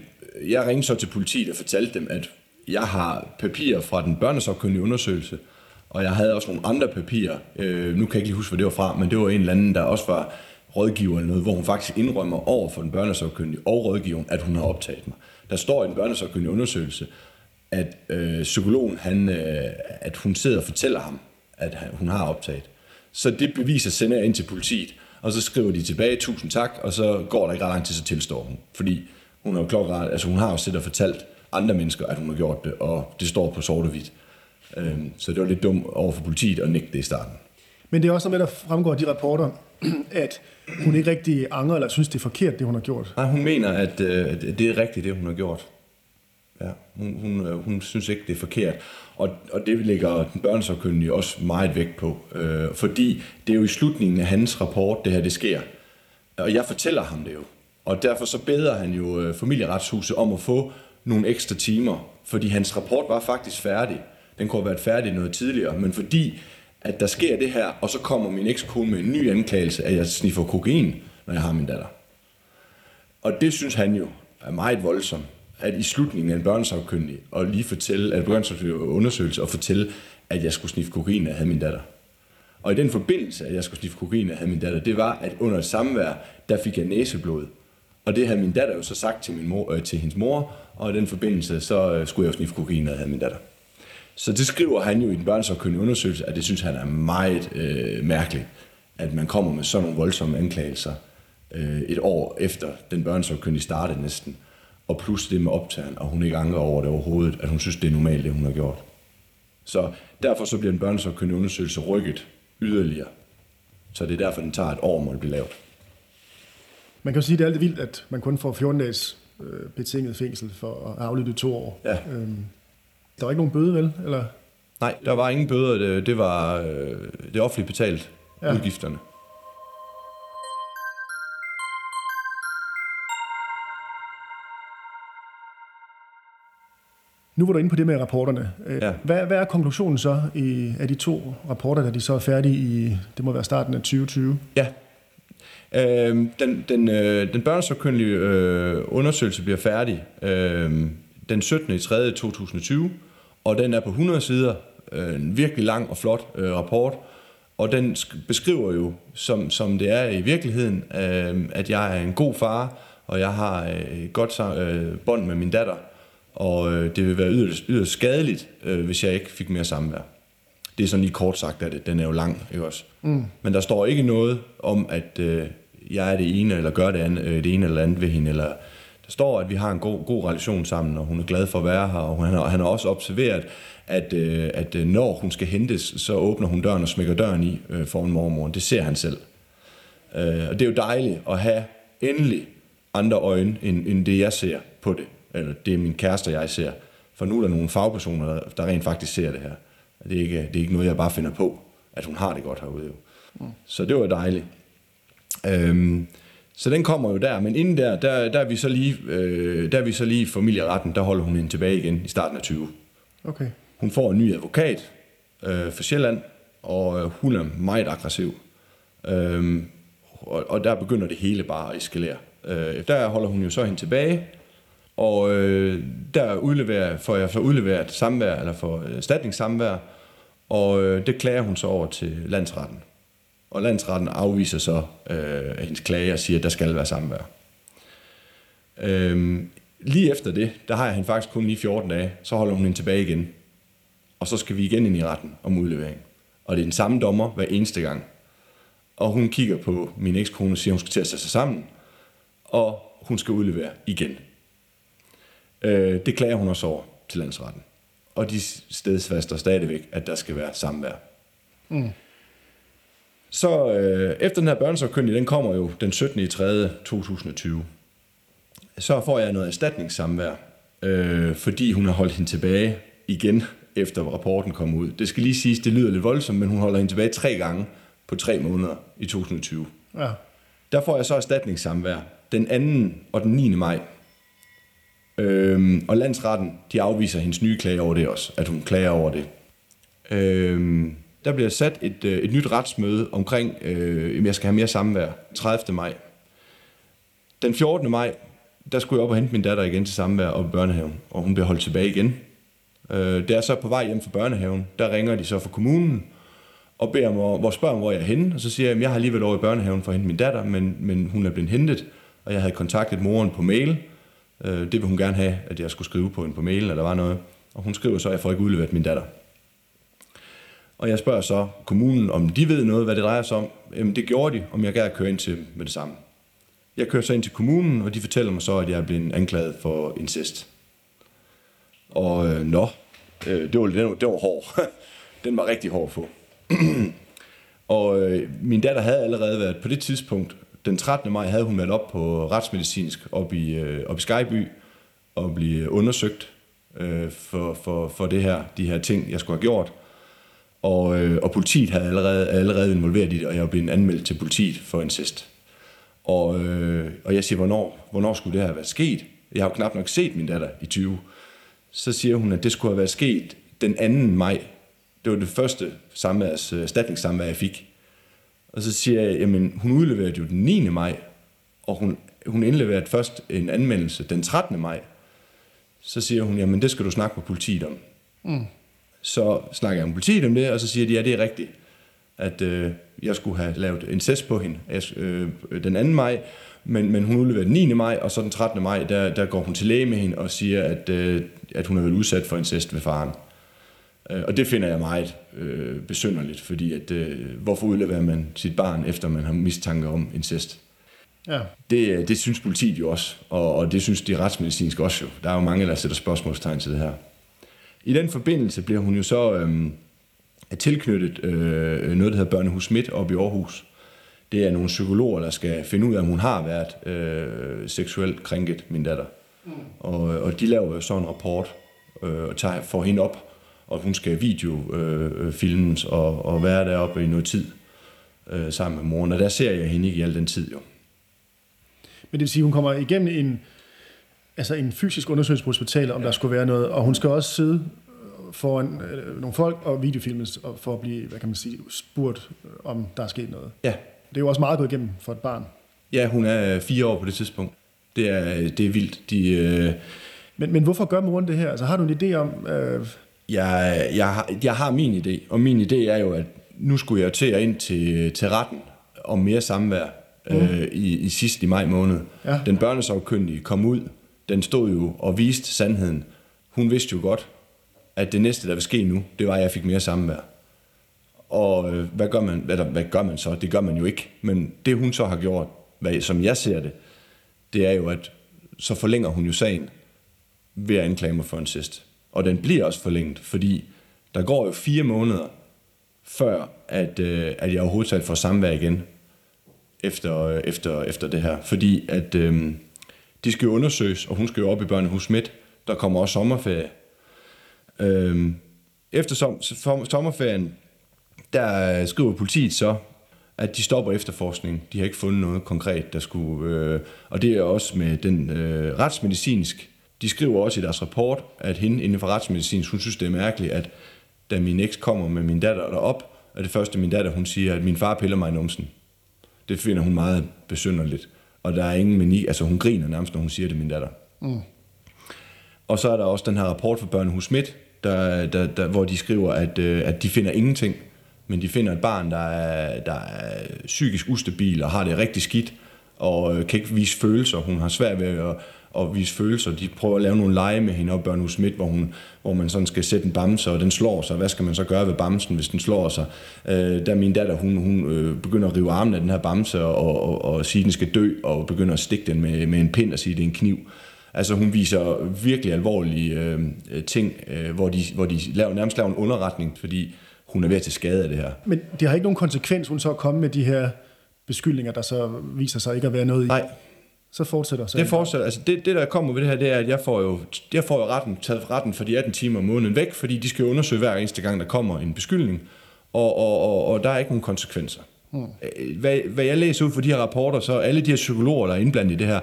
jeg ringede så til politiet og fortalte dem, at jeg har papirer fra den børnesopkyndige undersøgelse, og jeg havde også nogle andre papirer, øh, nu kan jeg ikke lige huske, hvad det var fra, men det var en eller anden, der også var rådgiver eller noget, hvor hun faktisk indrømmer over for den børnesagkyndige og rådgiveren, at hun har optaget mig. Der står i en børnesagkyndig undersøgelse, at øh, psykologen, han, øh, at hun sidder og fortæller ham, at hun har optaget. Så det beviser sender jeg ind til politiet, og så skriver de tilbage, tusind tak, og så går der ikke ret lang tid, så tilstår hun. Fordi hun er jo klokret, altså hun har jo siddet og fortalt andre mennesker, at hun har gjort det, og det står på sort og hvidt. Øhm, så det var lidt dumt over for politiet at nægte det i starten. Men det er også noget med, der fremgår af de rapporter, at hun ikke rigtig angrer eller synes, det er forkert, det hun har gjort. Nej, hun mener, at, øh, det er rigtigt, det hun har gjort. Ja, hun, hun, øh, hun synes ikke, det er forkert. Og, og det lægger den børnesagkyndige også meget vægt på. Øh, fordi det er jo i slutningen af hans rapport, det her det sker. Og jeg fortæller ham det jo. Og derfor så beder han jo øh, familieretshuset om at få nogle ekstra timer. Fordi hans rapport var faktisk færdig. Den kunne have været færdig noget tidligere. Men fordi at der sker det her, og så kommer min ekskone med en ny anklagelse, at jeg sniffer kokain, når jeg har min datter. Og det synes han jo er meget voldsomt, at i slutningen af en børnesagkyndig, og lige fortælle, at børnesagkyndig undersøgelse, og fortælle, at jeg skulle sniffe kokain, når jeg havde min datter. Og i den forbindelse, at jeg skulle sniffe kokain, når jeg havde min datter, det var, at under et samvær, der fik jeg næseblod. Og det havde min datter jo så sagt til, min mor, øh, til hendes mor, og i den forbindelse, så øh, skulle jeg jo sniffe kokain, når jeg havde min datter. Så det skriver han jo i den børnesagkyndige undersøgelse, at det synes han er meget øh, mærkeligt, at man kommer med sådan nogle voldsomme anklagelser øh, et år efter den børnesagkyndige startede næsten, og plus det med optageren, og hun ikke angrer over det overhovedet, at hun synes, det er normalt, det hun har gjort. Så derfor så bliver den børnesagkyndige undersøgelse rykket yderligere. Så det er derfor, den tager et år, må det blive lavet. Man kan jo sige, at det er alt vildt, at man kun får 14 dages øh, betinget fængsel for at aflytte to år. Ja. Øhm, der var ikke nogen bøde, vel? Eller? Nej, der var ingen bøder. Det, det var øh, det offentligt betalt ja. udgifterne. Nu var du inde på det med rapporterne. Øh, Ja. Hvad, hvad er konklusionen så i, af de to rapporter, da de så er færdige i, det må være starten af 2020? Ja. Øh, den den, øh, den børnesagkyndige øh, undersøgelse bliver færdig øh, den 17. i 3. 2020, og den er på 100 sider. Øh, en virkelig lang og flot øh, rapport, og den sk- beskriver jo, som, som det er i virkeligheden, øh, at jeg er en god far, og jeg har øh, et godt øh, bånd med min datter, og øh, det vil være yderst, yderst skadeligt, øh, hvis jeg ikke fik mere samvær. Det er sådan lige kort sagt af det. Den er jo lang, ikke også? Mm. Men der står ikke noget om, at øh, jeg er det ene, eller gør det, andet, øh, det ene eller andet ved hende. Eller, der står, at vi har en god, god relation sammen, og hun er glad for at være her. Og han har, han har også observeret, at, øh, at øh, når hun skal hentes, så åbner hun døren og smækker døren i øh, foran mormoren. Det ser han selv. Øh, og det er jo dejligt at have endelig andre øjne, end, end det jeg ser på det. Eller det er min kæreste og jeg ser. For nu er der nogle fagpersoner, der, der rent faktisk ser det her. Det er, ikke, det er ikke noget, jeg bare finder på, at hun har det godt herude. Jo. Mm. Så det var dejligt. Øhm, så den kommer jo der, men inden der, der, der er vi så lige, øh, der er vi så lige familieretten, der holder hun hende tilbage igen i starten af 20. Okay. Hun får en ny advokat øh, for Sjælland, og øh, hun er meget aggressiv. Øhm, og, og der begynder det hele bare at eskalere. Øh, der holder hun jo så hende tilbage, og øh, der udleverer, får jeg så udleveret samvær, eller for erstatningssamvær, og øh, det klager hun så over til landsretten. Og landsretten afviser så øh, hendes klage og siger, at der skal være samvær. Øhm, lige efter det, der har jeg hende faktisk kun lige 14 dage, så holder hun hende tilbage igen. Og så skal vi igen ind i retten om udlevering. Og det er den samme dommer hver eneste gang. Og hun kigger på min ekskone og siger, at hun skal til at sætte sig sammen. Og hun skal udlevere igen. Øh, det klager hun også over til landsretten. Og de stedsfaster stadigvæk, at der skal være samvær. Mm. Så øh, efter den her børnesagkyndige, den kommer jo den 17. i 3. 2020. Så får jeg noget erstatningssamvær, øh, fordi hun har holdt hende tilbage igen, efter rapporten kom ud. Det skal lige siges, det lyder lidt voldsomt, men hun holder hende tilbage tre gange på tre måneder i 2020. Ja. Der får jeg så erstatningssamvær den 2. og den 9. maj. Øhm, og landsretten, de afviser hendes nye klage over det også, at hun klager over det. Øhm, der bliver sat et, øh, et nyt retsmøde omkring, øh, jeg skal have mere samvær, 30. maj. Den 14. maj, der skulle jeg op og hente min datter igen til samvær op i børnehaven, og hun bliver holdt tilbage igen. Øh, det er så på vej hjem fra børnehaven, der ringer de så fra kommunen, og beder mig, hvor spørger mig, hvor jeg er henne, og så siger jeg, at jeg har lige været over i børnehaven for at hente min datter, men, men hun er blevet hentet, og jeg havde kontaktet moren på mail. Øh, det vil hun gerne have, at jeg skulle skrive på en på mail, eller der var noget. Og hun skriver så, at jeg får ikke udleveret min datter. Og jeg spørger så kommunen, om de ved noget, hvad det drejer sig om. Jamen det gjorde de, om jeg gerne køre ind til dem med det samme. Jeg kører så ind til kommunen, og de fortæller mig så, at jeg er blevet anklaget for incest. Og øh, nå, øh, det, var, det, var, det var hård. Den var rigtig hård på. og øh, min datter havde allerede været på det tidspunkt, den 13. maj havde hun været op på retsmedicinsk op i, øh, op i Skyby og blive undersøgt øh, for, for, for det her, de her ting, jeg skulle have gjort. Og, øh, og politiet havde allerede, allerede involveret i det, og jeg var blevet anmeldt til politiet for incest. Og, øh, og jeg siger, hvornår, hvornår skulle det have været sket? Jeg har jo knap nok set min datter i 20. Så siger hun, at det skulle have været sket den 2. maj. Det var det første samværs, øh, erstatningssamvær, jeg fik. Og så siger jeg, jamen hun udleverede jo den 9. maj, og hun, hun indleverede først en anmeldelse den 13. maj. Så siger hun, jamen det skal du snakke med politiet om. Mm. Så snakker jeg med politiet om det, og så siger de, ja det er rigtigt, at øh, jeg skulle have lavet en test på hende øh, den 2. maj, men, men hun udleverede den 9. maj, og så den 13. maj, der, der går hun til læge med hende og siger, at, øh, at hun har været udsat for incest ved faren. Øh, og det finder jeg meget øh, besynderligt, fordi at, øh, hvorfor udleverer man sit barn, efter man har mistanke om incest? Ja. Det, det synes politiet jo også, og, og det synes de retsmedicinske også jo. Der er jo mange, der sætter spørgsmålstegn til det her. I den forbindelse bliver hun jo så øh, tilknyttet øh, noget, der hedder Børnehus Midt op i Aarhus. Det er nogle psykologer, der skal finde ud af, om hun har været øh, seksuelt krænket, min datter. Mm. Og, og de laver jo så en rapport øh, og tager, får hende op og hun skal videofilmes øh, og, og være deroppe i noget tid øh, sammen med moren. Og der ser jeg hende ikke i al den tid jo. Men det vil sige, at hun kommer igennem en, altså en fysisk undersøgelse på hospitalet, om ja. der skulle være noget, og hun skal også sidde foran øh, nogle folk og videofilmes for at blive, hvad kan man sige, spurgt, øh, om der er sket noget. Ja. Det er jo også meget gået igennem for et barn. Ja, hun er fire år på det tidspunkt. Det er, det er vildt. De, øh... men, men hvorfor gør moren det her? Altså har du en idé om, øh, jeg, jeg, har, jeg har min idé, og min idé er jo, at nu skulle jeg til at ind til, til retten om mere samvær mm. øh, i, i sidste i maj måned. Ja. Den børnesagkyndige kom ud, den stod jo og viste sandheden. Hun vidste jo godt, at det næste, der vil ske nu, det var, at jeg fik mere samvær. Og øh, hvad, gør man, eller, hvad gør man så? Det gør man jo ikke. Men det hun så har gjort, hvad, som jeg ser det, det er jo, at så forlænger hun jo sagen ved at anklage mig for en sidst. Og den bliver også forlænget, fordi der går jo fire måneder, før at, øh, at jeg overhovedet får samvær igen efter, øh, efter, efter det her. Fordi at øh, de skal jo undersøges, og hun skal jo op i børnehus midt. Der kommer også sommerferie. Øhm, efter som, sommerferien, der skriver politiet så, at de stopper efterforskning. De har ikke fundet noget konkret, der skulle... Øh, og det er også med den øh, retsmedicinsk de skriver også i deres rapport, at hende inden for retsmedicinsk, hun synes, det er mærkeligt, at da min eks kommer med min datter derop, er det første min datter, hun siger, at min far piller mig i numsen. Det finder hun meget besynderligt. Og der er ingen mani, altså hun griner nærmest, når hun siger det, min datter. Mm. Og så er der også den her rapport fra Børnehus Midt, der, der, der, hvor de skriver, at, øh, at de finder ingenting, men de finder et barn, der er, der er psykisk ustabil og har det rigtig skidt, og øh, kan ikke vise følelser. Hun har svært ved at og vise følelser. De prøver at lave nogle lege med hende op Børnehus Midt, hvor, hun, hvor man sådan skal sætte en bamse, og den slår sig. Hvad skal man så gøre ved bamsen, hvis den slår sig? Øh, der min datter, hun, hun øh, begynder at rive armen af den her bamse, og, og, og sige, at den skal dø, og begynder at stikke den med, med en pind og sige, at det er en kniv. Altså hun viser virkelig alvorlige øh, ting, øh, hvor, de, hvor de laver, nærmest laver en underretning, fordi hun er ved at til skade af det her. Men det har ikke nogen konsekvens, hun så er kommet med de her beskyldninger, der så viser sig ikke at være noget i? Nej, så fortsætter så. Det fortsætter. Altså det, det, der kommer ved det her, det er, at jeg får jo, jeg får jo retten, taget retten for de 18 timer om måneden væk, fordi de skal undersøge hver eneste gang, der kommer en beskyldning, og, og, og, og der er ikke nogen konsekvenser. Hmm. Hvad, hvad jeg læser ud fra de her rapporter, så alle de her psykologer, der er indblandet i det her,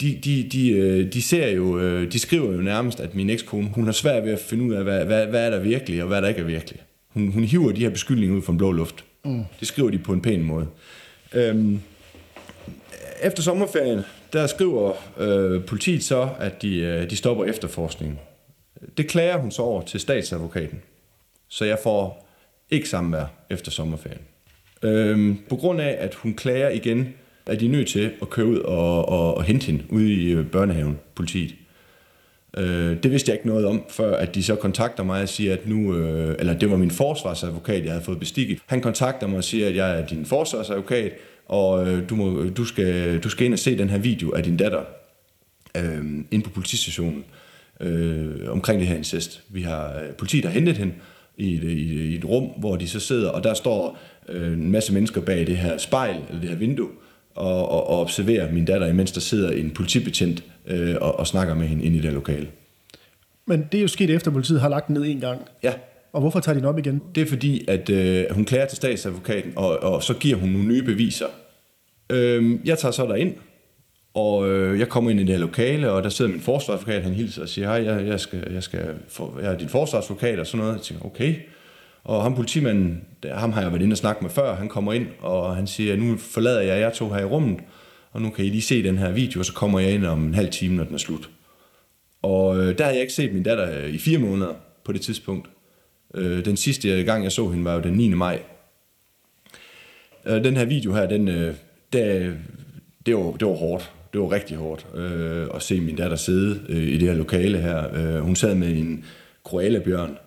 de, de, de, øh, de ser jo, øh, de skriver jo nærmest, at min ekskone, hun har svært ved at finde ud af, hvad, hvad, hvad er der virkelig, og hvad der ikke er virkelig. Hun, hun hiver de her beskyldninger ud fra en blå luft. Hmm. Det skriver de på en pæn måde. Øhm, efter sommerferien, der skriver øh, politiet så, at de, øh, de stopper efterforskningen. Det klager hun så over til statsadvokaten. Så jeg får ikke samvær efter sommerferien. Øhm, på grund af, at hun klager igen, er de nødt til at køre ud og, og, og hente hende ude i øh, børnehaven, politiet. Øh, det vidste jeg ikke noget om, før at de så kontakter mig og siger, at nu, øh, eller det var min forsvarsadvokat, jeg havde fået bestikket. Han kontakter mig og siger, at jeg er din forsvarsadvokat, og øh, du, må, du, skal, du skal ind og se den her video af din datter øh, inde på politistationen øh, omkring det her incest. Vi har, øh, politiet har hentet hende i et, i, i et rum, hvor de så sidder, og der står øh, en masse mennesker bag det her spejl, eller det her vindue, og, og, og observerer min datter, imens der sidder en politibetjent øh, og, og snakker med hende inde i det lokale. Men det er jo sket efter, at politiet har lagt den ned en gang. Ja, og hvorfor tager de den op igen? det er fordi, at øh, hun klager til statsadvokaten, og, og så giver hun nogle nye beviser. Øh, jeg tager så derind, og øh, jeg kommer ind i det her lokale, og der sidder min forsvarsadvokat, han hilser og siger, hej, jeg, jeg, skal, jeg, skal få, jeg er din forsvarsadvokat, og sådan noget. Jeg tænker, okay. Og ham politimanden, der, ham har jeg været inde og snakke med før, han kommer ind, og han siger, nu forlader jeg jer to her i rummet, og nu kan I lige se den her video, og så kommer jeg ind om en halv time, når den er slut. Og øh, der har jeg ikke set min datter øh, i fire måneder på det tidspunkt. Øh, den sidste gang, jeg så hende, var jo den 9. maj. Øh, den her video her, den, øh, der, det, var, det var hårdt. Det var rigtig hårdt øh, at se min datter sidde øh, i det her lokale her. Øh, hun sad med en koalabjørn,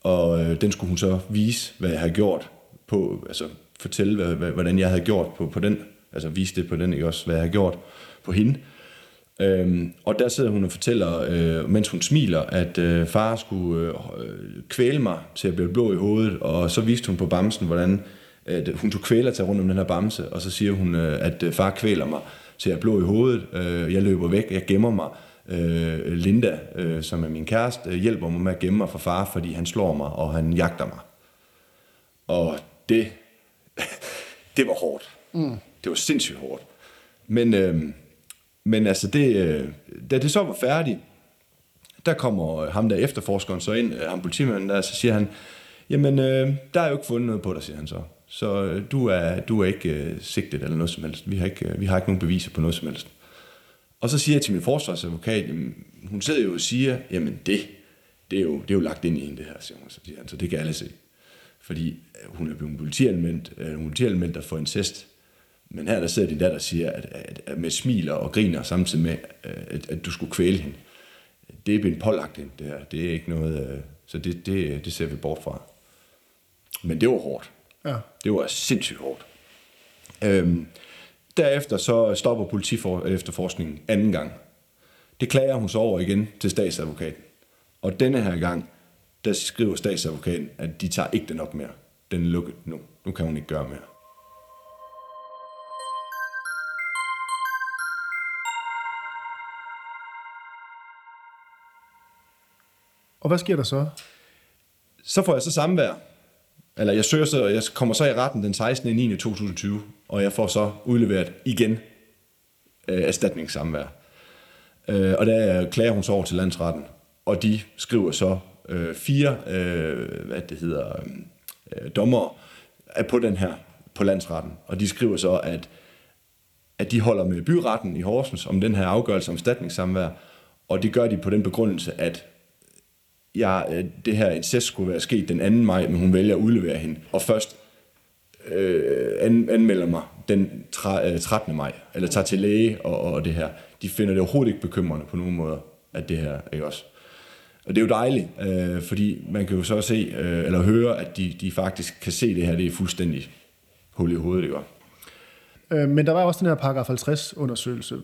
og øh, den skulle hun så vise, hvad jeg havde gjort på, altså fortælle, hvad, hvad, hvordan jeg havde gjort på, på den, altså vise det på den, ikke også, hvad jeg havde gjort på hende. Øhm, og der sidder hun og fortæller, øh, mens hun smiler, at øh, far skulle øh, kvæle mig til at blive blå i hovedet, og så viste hun på bamsen, hvordan at hun tog kvæler til rundt om den her bamse, og så siger hun, øh, at øh, far kvæler mig til at blå i hovedet, øh, jeg løber væk, jeg gemmer mig, øh, Linda, øh, som er min kæreste, øh, hjælper mig med at gemme mig fra far, fordi han slår mig, og han jagter mig. Og det, det var hårdt. Mm. Det var sindssygt hårdt. Men, øh, men altså, det, øh, da det så var færdigt, der kommer øh, ham der efterforskeren så ind, øh, ham politimanden der, så siger han, jamen, øh, der er jo ikke fundet noget på dig, siger han så. Så øh, du er, du er ikke øh, sigtet eller noget som helst. Vi har, ikke, øh, vi har ikke nogen beviser på noget som helst. Og så siger jeg til min forsvarsadvokat, jamen, hun sidder jo og siger, jamen det, det er jo, det er jo lagt ind i hende det her, siger hun. Så siger han, så det kan alle se. Fordi øh, hun er blevet politianmeldt, øh, politianmeldt for incest. Men her der sidder din datter og siger, at, at, at med smiler og griner samtidig med, øh, at, at du skulle kvæle hende. Det er blevet pålagt hende, det her. Det er ikke noget, øh, så det, det, det ser vi bort fra. Men det var hårdt. Ja. Det var sindssygt hårdt. Øhm, derefter så stopper politifor efterforskningen anden gang. Det klager hun så over igen til statsadvokaten. Og denne her gang, der skriver statsadvokaten, at de tager ikke den op mere. Den er lukket nu. Nu kan hun ikke gøre mere. Og hvad sker der så? Så får jeg så samvær. Eller jeg søger så, og jeg kommer så i retten den 16. 9. 2020, og jeg får så udleveret igen øh, erstatningssamvær. Øh, og der klager hun så over til landsretten, og de skriver så øh, fire, øh, hvad det hedder, øh, dommer på den her, på landsretten. Og de skriver så, at, at de holder med byretten i Horsens om den her afgørelse om erstatningssamvær, og det gør de på den begrundelse, at jeg, øh, det her incest skulle være sket den 2. maj, men hun vælger at udlevere hende. Og først øh, an, anmelder mig den 13. Øh, maj, eller tager til læge og, og det her. De finder det overhovedet ikke bekymrende på nogen måder, at det her ikke også. Og det er jo dejligt, øh, fordi man kan jo så se, øh, eller høre, at de, de faktisk kan se det her, det er fuldstændig hul i hovedet, ikke også? Øh, men der var også den her paragraf 50 undersøgelse.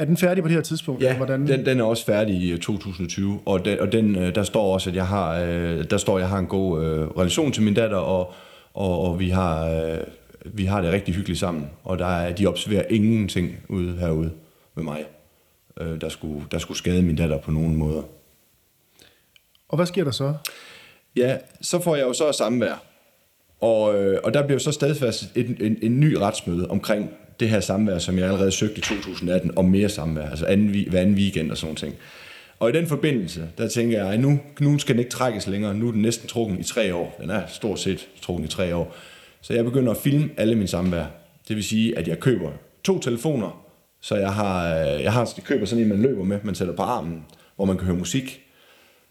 Er den færdig på det her tidspunkt? Ja, Hvordan? den, den er også færdig i øh, 2020, og, den, og den, øh, der står også, at jeg har, øh, der står, at jeg har en god øh, relation til min datter, og, og, og vi, har, øh, vi har det rigtig hyggeligt sammen, og der er, de observerer ingenting ude herude med mig, øh, der, skulle, der skulle skade min datter på nogen måder. Og hvad sker der så? Ja, så får jeg jo så samvær. Og, øh, og der bliver jo så stadfæstet en, en, en ny retsmøde omkring det her samvær, som jeg allerede søgte i 2018, om mere samvær, altså anden, hver anden weekend og sådan ting. Og i den forbindelse, der tænker jeg, at nu, nu skal den ikke trækkes længere. Nu er den næsten trukken i tre år. Den er stort set trukken i tre år. Så jeg begynder at filme alle mine samvær. Det vil sige, at jeg køber to telefoner, så jeg har, øh, jeg har jeg køber sådan en, man løber med, man sætter på armen, hvor man kan høre musik.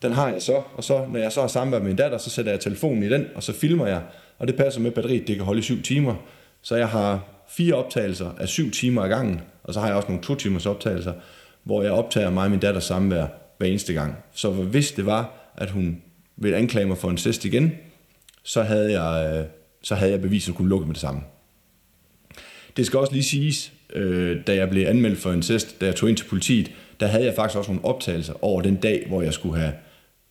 Den har jeg så, og så, når jeg så har samvær med min datter, så sætter jeg telefonen i den, og så filmer jeg, og det passer med batteriet, det kan holde i syv timer. Så jeg har fire optagelser af syv timer ad gangen, og så har jeg også nogle to timers optagelser, hvor jeg optager mig og min datter samvær hver eneste gang. Så hvis det var, at hun ville anklage mig for en incest igen, så havde jeg, øh, så havde jeg beviset, at kunne lukke med det samme. Det skal også lige siges, øh, da jeg blev anmeldt for incest, da jeg tog ind til politiet, der havde jeg faktisk også nogle optagelser over den dag, hvor jeg skulle have,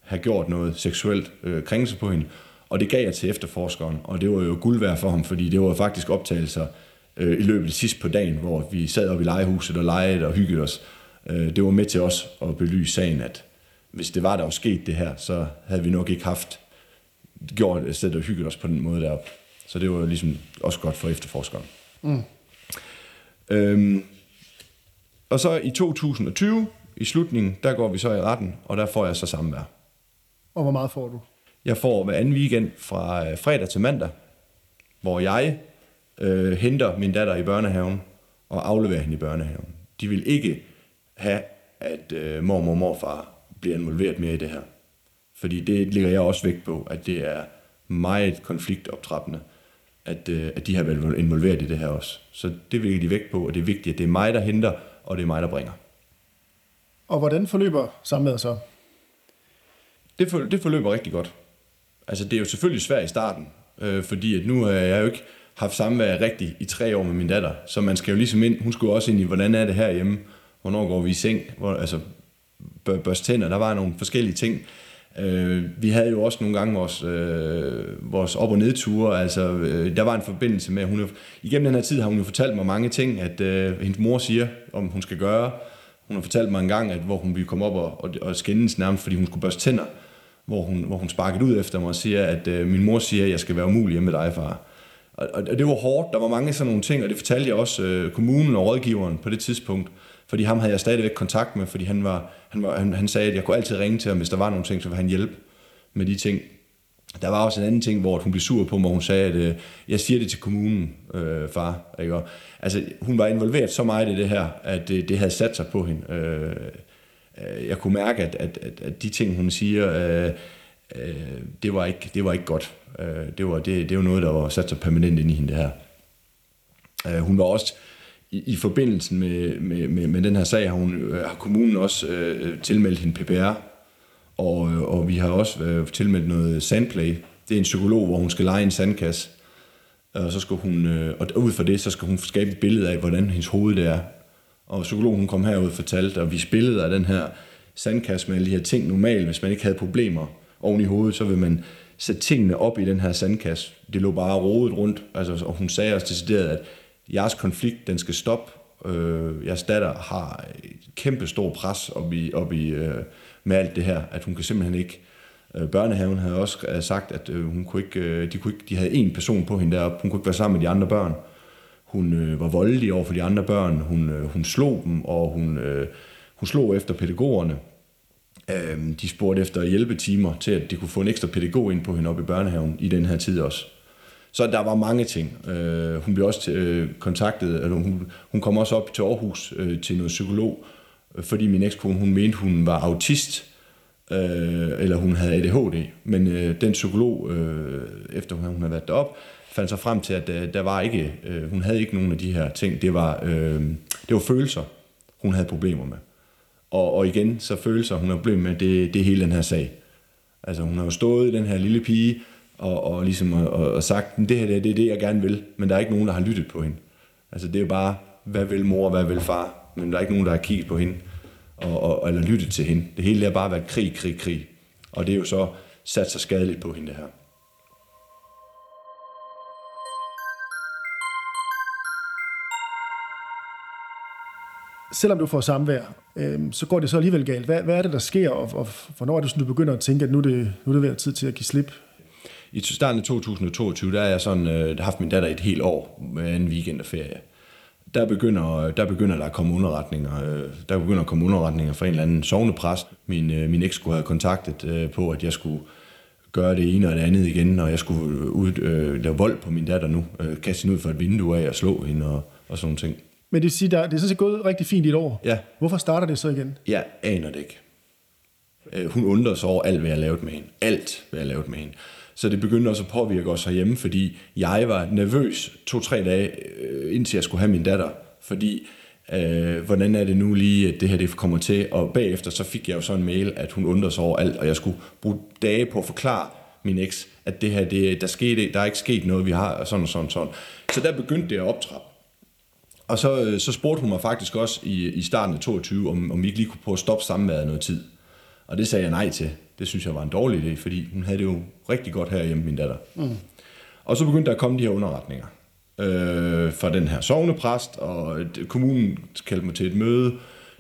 have gjort noget seksuelt øh, krænkelse på hende. Og det gav jeg til efterforskeren, og det var jo guld værd for ham, fordi det var faktisk optagelser øh, i løbet af sidst på dagen, hvor vi sad op i legehuset og legede og hyggede os. Øh, det var med til os at belyse sagen, at hvis det var, der var sket det her, så havde vi nok ikke haft gjort et sted og hygget os på den måde deroppe. Så det var ligesom også godt for efterforskeren. Mm. Øhm, og så i 2020, i slutningen, der går vi så i retten, og der får jeg så samvær. Og hvor meget får du? Jeg får hver anden weekend fra øh, fredag til mandag, hvor jeg øh, henter min datter i børnehaven og afleverer hende i børnehaven. De vil ikke have, at øh, mormor og morfar bliver involveret mere i det her. Fordi det ligger jeg også vægt på, at det er meget konfliktoptrappende, at, øh, at de har været involveret i det her også. Så det vil de vægt på, og det er vigtigt, at det er mig, der henter, og det er mig, der bringer. Og hvordan forløber samværet så? Det, for, det forløber rigtig godt. Altså, det er jo selvfølgelig svært i starten, øh, fordi at nu har jeg jo ikke haft samvær rigtigt i tre år med min datter, så man skal jo ligesom ind, hun skulle også ind i, hvordan er det herhjemme, hvornår går vi i seng, hvor, altså børste tænder, der var nogle forskellige ting. Øh, vi havde jo også nogle gange vores, øh, vores op- og nedture, altså øh, der var en forbindelse med, hun, igennem den her tid har hun jo fortalt mig mange ting, at øh, hendes mor siger, om hun skal gøre. Hun har fortalt mig en gang, at hvor hun ville komme op og, og, og skændes nærmest, fordi hun skulle børste tænder, hvor hun, hvor hun sparkede ud efter mig og siger, at øh, min mor siger, at jeg skal være umulig med dig, far. Og, og det var hårdt, der var mange sådan nogle ting, og det fortalte jeg også øh, kommunen og rådgiveren på det tidspunkt, fordi ham havde jeg stadigvæk kontakt med, fordi han, var, han, var, han, han sagde, at jeg kunne altid ringe til ham, hvis der var nogle ting, så ville han hjælpe med de ting. Der var også en anden ting, hvor hun blev sur på mig, hun sagde, at øh, jeg siger det til kommunen, øh, far. Ikke? Og, altså, hun var involveret så meget i det her, at det, det havde sat sig på hende. Øh, øh jeg kunne mærke, at, at, at, at de ting, hun siger, øh, øh, det, var ikke, det var ikke godt. Øh, det, var, det, det var noget, der var sat sig permanent ind i hende, det her. Øh, hun var også i, i forbindelse med, med, med, med den her sag har, hun, øh, har kommunen også øh, tilmeldt hende PPR, og, øh, og vi har også øh, tilmeldt noget sandplay. Det er en psykolog, hvor hun skal lege en sandkasse, og så skal hun, øh, og ud fra det, så skal hun skabe et billede af, hvordan hendes hoved det er. Og psykologen hun kom herud og fortalte, og vi spillede af den her sandkasse med alle de her ting. Normalt, hvis man ikke havde problemer oven i hovedet, så vil man sætte tingene op i den her sandkasse. Det lå bare rodet rundt, altså, og hun sagde også decideret, at jeres konflikt, den skal stoppe. Øh, jeres datter har et kæmpe stor pres op i, op i, øh, med alt det her, at hun kan simpelthen ikke... Øh, børnehaven havde også øh, sagt, at øh, hun kunne ikke, øh, de, kunne ikke, de havde en person på hende deroppe. Hun kunne ikke være sammen med de andre børn. Hun øh, var voldelig over for de andre børn. Hun, øh, hun slog dem, og hun, øh, hun slog efter pædagogerne. Øh, de spurgte efter hjælpetimer til, at de kunne få en ekstra pædagog ind på hende op i børnehaven i den her tid også. Så der var mange ting. Øh, hun blev også øh, kontaktet, eller hun, hun kom også op til Aarhus øh, til noget psykolog, øh, fordi min ekskone, hun mente, hun var autist, øh, eller hun havde ADHD. Men øh, den psykolog, øh, efter hun havde været derop, fandt sig frem til, at øh, der var ikke, øh, hun havde ikke nogen af de her ting. Det var, øh, det var følelser, hun havde problemer med. Og, og igen, så følelser, hun har problemer med, det, det er hele den her sag. Altså hun har jo stået, den her lille pige, og, og ligesom og, og sagt, det her det, det er det, jeg gerne vil, men der er ikke nogen, der har lyttet på hende. Altså det er jo bare, hvad vil mor, hvad vil far, men der er ikke nogen, der har kigget på hende, og, og, eller lyttet til hende. Det hele har bare været krig, krig, krig. Og det er jo så sat sig skadeligt på hende, det her. Selvom du får samvær, øh, så går det så alligevel galt. Hvad, hvad er det, der sker, og, og hvornår er det sådan, du begynder at tænke, at nu er det, nu er det ved tid til at give slip? I starten af 2022, der er jeg sådan, øh, der haft min datter et helt år med en weekend og ferie. Der begynder, der begynder der at komme underretninger. Øh, der begynder at komme underretninger fra en eller anden sovnepræst. Min, øh, min eks skulle have kontaktet øh, på, at jeg skulle gøre det ene og det andet igen, og jeg skulle ud, øh, lave vold på min datter nu. Øh, kaste hende ud for et vindue af og slå hende og, og sådan nogle ting. Men det, siger, der, det er sådan set gået rigtig fint i et år. Ja. Hvorfor starter det så igen? Jeg aner det ikke. Øh, hun undrede sig over alt, hvad jeg lavede med hende. Alt, hvad jeg lavede med hende. Så det begyndte også at påvirke os herhjemme, fordi jeg var nervøs to-tre dage, øh, indtil jeg skulle have min datter. Fordi, øh, hvordan er det nu lige, at det her det kommer til? Og bagefter så fik jeg jo så en mail, at hun undrede sig over alt, og jeg skulle bruge dage på at forklare min eks, at det her, det, der, skete, der er ikke sket noget, vi har, sådan og sådan sådan. Så der begyndte det at optrappe. Og så, øh, så spurgte hun mig faktisk også i, i starten af 22, om, om vi ikke lige kunne prøve at stoppe samværet noget tid. Og det sagde jeg nej til. Det synes jeg var en dårlig idé, fordi hun havde det jo rigtig godt herhjemme, min datter. Mm. Og så begyndte der at komme de her underretninger øh, fra den her sovnepræst, og kommunen kaldte mig til et møde.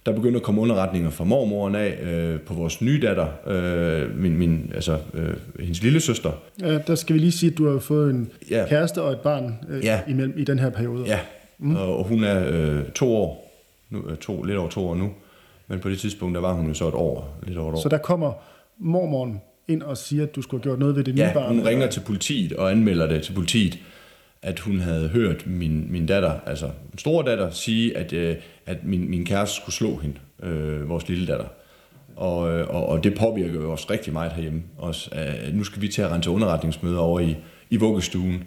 Der begyndte at komme underretninger fra mormoren af øh, på vores nye datter, øh, min, min, altså øh, hendes lille søster. Ja, der skal vi lige sige, at du har fået en ja. kæreste og et barn øh, ja. imellem, i den her periode. Ja, mm. og hun er øh, to år, nu, øh, to, lidt over to år nu. Men på det tidspunkt, der var hun jo så et år, lidt over et år. Så der kommer mormoren ind og siger, at du skulle have gjort noget ved det nye ja, barn? hun ringer til politiet og anmelder det til politiet, at hun havde hørt min, min datter, altså en store datter, sige, at, øh, at min, min kæreste skulle slå hende, øh, vores lille datter. Og, øh, og, og det påvirker jo også rigtig meget herhjemme. Også, øh, nu skal vi til at rense underretningsmøder over i, i vuggestuen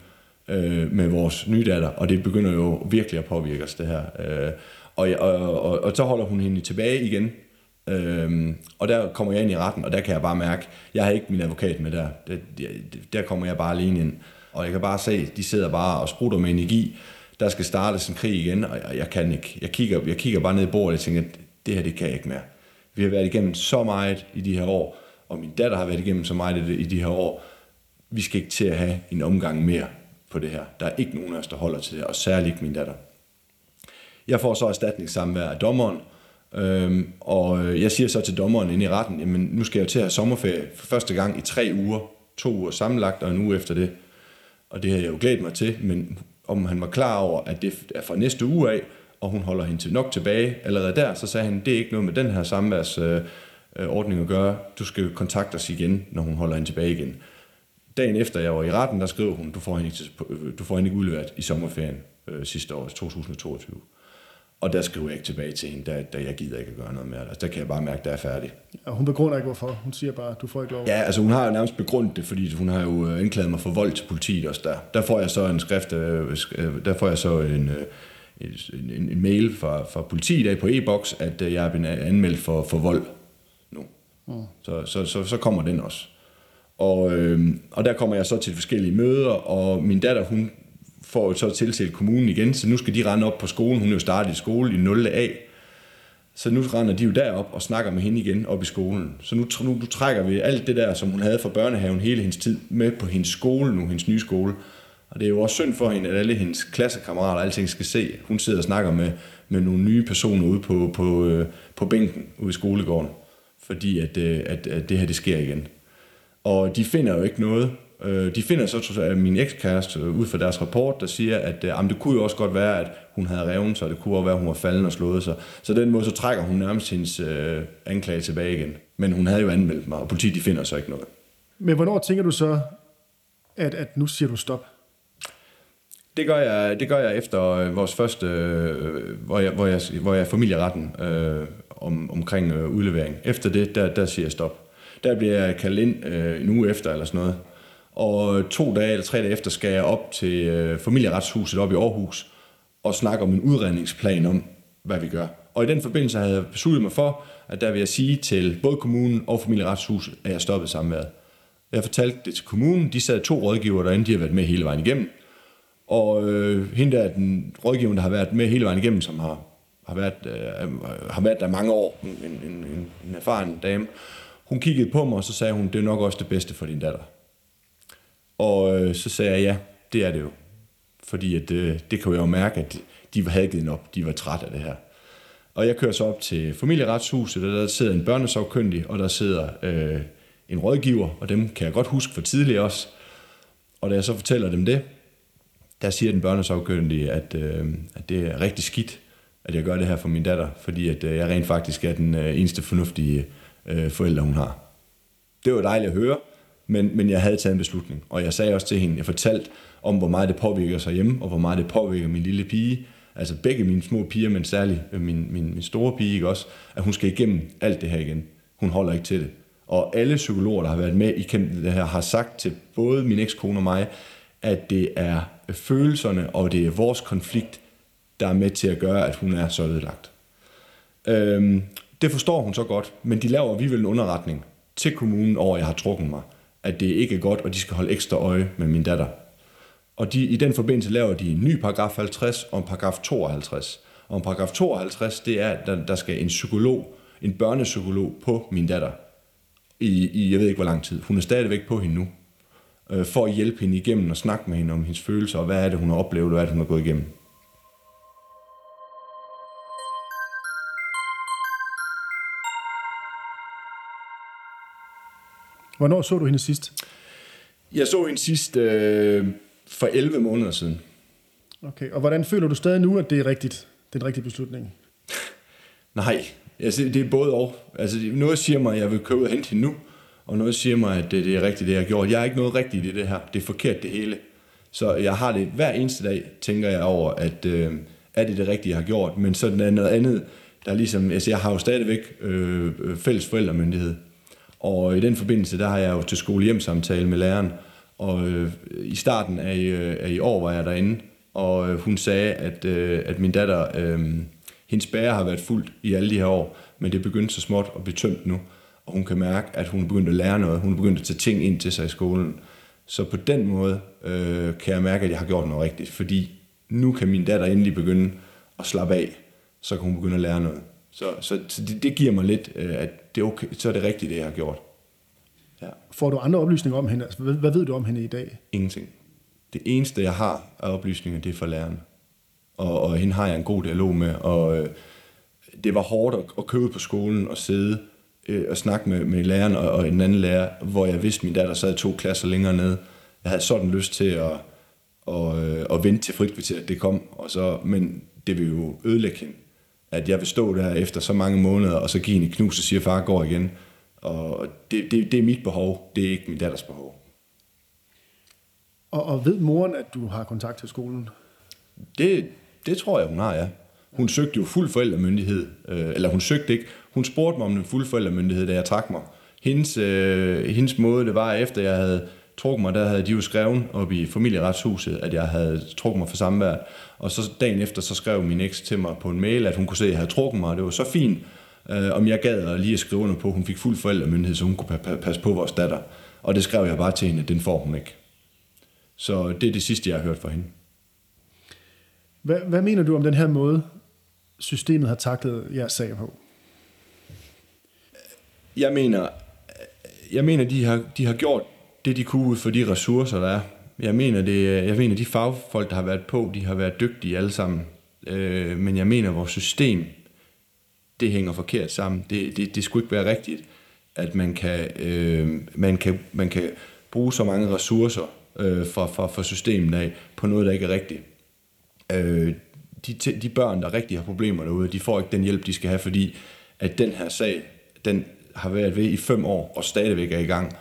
øh, med vores nye datter, og det begynder jo virkelig at påvirke os, det her. Øh, og, og, og, og så holder hun hende tilbage igen, Øhm, og der kommer jeg ind i retten, og der kan jeg bare mærke, jeg har ikke min advokat med der. Der, der kommer jeg bare alene ind. Og jeg kan bare se, de sidder bare og sprutter med energi. Der skal startes en krig igen, og jeg, jeg kan ikke. Jeg kigger, jeg kigger bare ned i bordet og tænker, det her, det kan jeg ikke mere. Vi har været igennem så meget i de her år, og min datter har været igennem så meget i de her år. Vi skal ikke til at have en omgang mere på det her. Der er ikke nogen af os, der holder til det, og særligt ikke min datter. Jeg får så erstatningssamvær af dommeren, Øhm, og øh, jeg siger så til dommeren inde i retten, jamen nu skal jeg til at have sommerferie for første gang i tre uger, to uger sammenlagt og en uge efter det. Og det har jeg jo glædet mig til, men om han var klar over, at det er fra næste uge af, og hun holder hende til nok tilbage allerede der, så sagde han, det er ikke noget med den her samværsordning øh, øh at gøre. Du skal kontakte os igen, når hun holder hende tilbage igen. Dagen efter jeg var i retten, der skrev hun, du får hende ikke, du får hende ikke udleveret i sommerferien øh, sidste år, 2022. Og der skriver jeg ikke tilbage til hende, da, da jeg gider ikke at gøre noget mere. Altså, der kan jeg bare mærke, at der er færdig. Og hun begrunder ikke, hvorfor. Hun siger bare, du får ikke lov. Ja, altså hun har jo nærmest begrundet det, fordi hun har jo øh, indklaget mig for vold til politiet også der. Der får jeg så en skrift, øh, øh, der får jeg så en, en, en mail fra, fra politiet af på e-boks, at jeg er blevet anmeldt for, for vold nu. Mm. Så, så, så, så kommer den også. Og, øh, og der kommer jeg så til forskellige møder, og min datter, hun får jo så tiltalt kommunen igen, så nu skal de rende op på skolen. Hun er jo startet i skole i 0. A. Så nu render de jo derop og snakker med hende igen op i skolen. Så nu, nu, nu trækker vi alt det der, som hun havde fra børnehaven hele hendes tid, med på hendes skole nu, hendes nye skole. Og det er jo også synd for hende, at alle hendes klassekammerater og alting skal se. Hun sidder og snakker med, med nogle nye personer ude på, på, øh, på bænken ude i skolegården. Fordi at, øh, at, at det her, det sker igen. Og de finder jo ikke noget. Øh, de finder så at min ekskæreste øh, ud fra deres rapport, der siger, at øh, det kunne jo også godt være, at hun havde revet sig, og det kunne også være, at hun var falden og slået sig. Så den måde, så trækker hun nærmest hendes øh, anklage tilbage igen. Men hun havde jo anmeldt mig, og politiet de finder så ikke noget. Men hvornår tænker du så, at, at nu siger du stop? Det gør jeg, det gør jeg efter vores første, øh, hvor, jeg, hvor, jeg, hvor jeg familieretten øh, om, omkring øh, udlevering. Efter det, der, der siger jeg stop. Der bliver jeg kaldt ind øh, en uge efter eller sådan noget, og øh, to dage eller tre dage efter skal jeg op til øh, familieretshuset op i Aarhus og snakke om en udredningsplan om, hvad vi gør. Og i den forbindelse havde jeg besluttet mig for, at der vil jeg sige til både kommunen og familieretshuset, at jeg stoppede samværet. Jeg fortalte det til kommunen. De sad to rådgiver derinde, de har været med hele vejen igennem. Og øh, hende der, den rådgiver, der har været med hele vejen igennem, som har, har, været, øh, har været der mange år, en, en, en, en erfaren dame, hun kiggede på mig, og så sagde hun, det er nok også det bedste for din datter. Og øh, så sagde jeg, ja, det er det jo. Fordi at, øh, det kan jeg jo mærke, at de havde givet op. De var trætte af det her. Og jeg kører så op til familieretshuset, og der sidder en børnesovkyndig, og der sidder øh, en rådgiver, og dem kan jeg godt huske for tidligere også. Og da jeg så fortæller dem det, der siger den børnesagkyndige, at, øh, at det er rigtig skidt, at jeg gør det her for min datter, fordi at øh, jeg rent faktisk er den øh, eneste fornuftige øh, forældre, hun har. Det var dejligt at høre, men, men jeg havde taget en beslutning. Og jeg sagde også til hende, jeg fortalte om, hvor meget det påvirker sig hjemme, og hvor meget det påvirker min lille pige. Altså begge mine små piger, men særligt øh, min, min, min store pige, ikke også? At hun skal igennem alt det her igen. Hun holder ikke til det. Og alle psykologer, der har været med i det her, har sagt til både min ekskone og mig, at det er følelserne og det er vores konflikt, der er med til at gøre, at hun er så ødelagt. Øhm, det forstår hun så godt, men de laver alligevel en underretning til kommunen over, at jeg har trukket mig, at det ikke er godt, og de skal holde ekstra øje med min datter. Og de, i den forbindelse laver de en ny paragraf 50 og en paragraf 52. Og en paragraf 52, det er, at der, der skal en psykolog, en børnepsykolog på min datter i, i, jeg ved ikke hvor lang tid. Hun er stadigvæk på hende nu. Øh, for at hjælpe hende igennem og snakke med hende om hendes følelser, og hvad er det, hun har oplevet, og hvad er det, hun har gået igennem. Hvornår så du hende sidst? Jeg så hende sidst øh, for 11 måneder siden. Okay, og hvordan føler du stadig nu, at det er rigtigt? Det er en rigtig beslutning? Nej, altså, det er både og. Altså, noget siger mig, at jeg vil købe og hente hende nu, og noget siger mig, at det, det er rigtigt, det jeg har gjort. Jeg er ikke noget rigtigt i det her. Det er forkert, det hele. Så jeg har det hver eneste dag, tænker jeg over, at øh, er det det rigtige, jeg har gjort. Men så er noget andet, der er ligesom, altså jeg har jo stadigvæk øh, fælles forældremyndighed. Og i den forbindelse, der har jeg jo til skolehjemsamtale med læreren, og øh, i starten af, øh, af i år var jeg derinde, og øh, hun sagde, at, øh, at min datter, øh, hendes bære har været fuldt i alle de her år, men det begyndte så småt at blive tømt nu, og hun kan mærke, at hun er begyndt at lære noget, hun er begyndt at tage ting ind til sig i skolen. Så på den måde øh, kan jeg mærke, at jeg har gjort noget rigtigt, fordi nu kan min datter endelig begynde at slappe af, så kan hun begynde at lære noget. Så, så, så det, det giver mig lidt, øh, at det er okay, så er det rigtigt, det jeg har gjort. Ja. Får du andre oplysninger om hende? Altså, hvad, hvad ved du om hende i dag? Ingenting. Det eneste, jeg har af oplysninger, det er fra læreren. Og, og hende har jeg en god dialog med, og øh, det var hårdt at, at købe på skolen og sidde øh, og snakke med, med læreren og, og en anden lærer, hvor jeg vidste, at min datter sad to klasser længere nede. Jeg havde sådan lyst til at, og, øh, at vente til frikvarteret, det kom, og så, men det vil jo ødelægge hende at jeg vil stå der efter så mange måneder, og så give hende knus og sige, far går igen. Og det, det, det er mit behov, det er ikke min datters behov. Og, og ved moren, at du har kontakt til skolen? Det, det tror jeg, hun har, ja. Hun søgte jo fuld forældremyndighed, øh, eller hun søgte ikke. Hun spurgte mig om den fuld forældremyndighed, da jeg trak mig. Hendes, øh, hendes måde, det var efter jeg havde trukket mig, der havde de jo skrevet op i familieretshuset, at jeg havde trukket mig for samvær. Og så dagen efter, så skrev min eks til mig på en mail, at hun kunne se, at jeg havde trukket mig, og det var så fint, øh, om jeg gad at lige at skrive under på, at hun fik fuld forældremyndighed, så hun kunne passe på vores datter. Og det skrev jeg bare til hende, at den får hun ikke. Så det er det sidste, jeg har hørt fra hende. Hvad, hvad mener du om den her måde, systemet har taklet jeres sag på? Jeg mener, jeg mener de, har, de har gjort det, de kunne ud for de ressourcer, der er. Jeg mener, det, jeg mener, de fagfolk, der har været på, de har været dygtige alle sammen. Øh, men jeg mener, vores system, det hænger forkert sammen. Det, det, det skulle ikke være rigtigt, at man kan, øh, man kan, man kan bruge så mange ressourcer øh, fra, fra, fra systemet af på noget, der ikke er rigtigt. Øh, de, de børn, der rigtig har problemer derude, de får ikke den hjælp, de skal have, fordi at den her sag, den har været ved i fem år og stadigvæk er i gang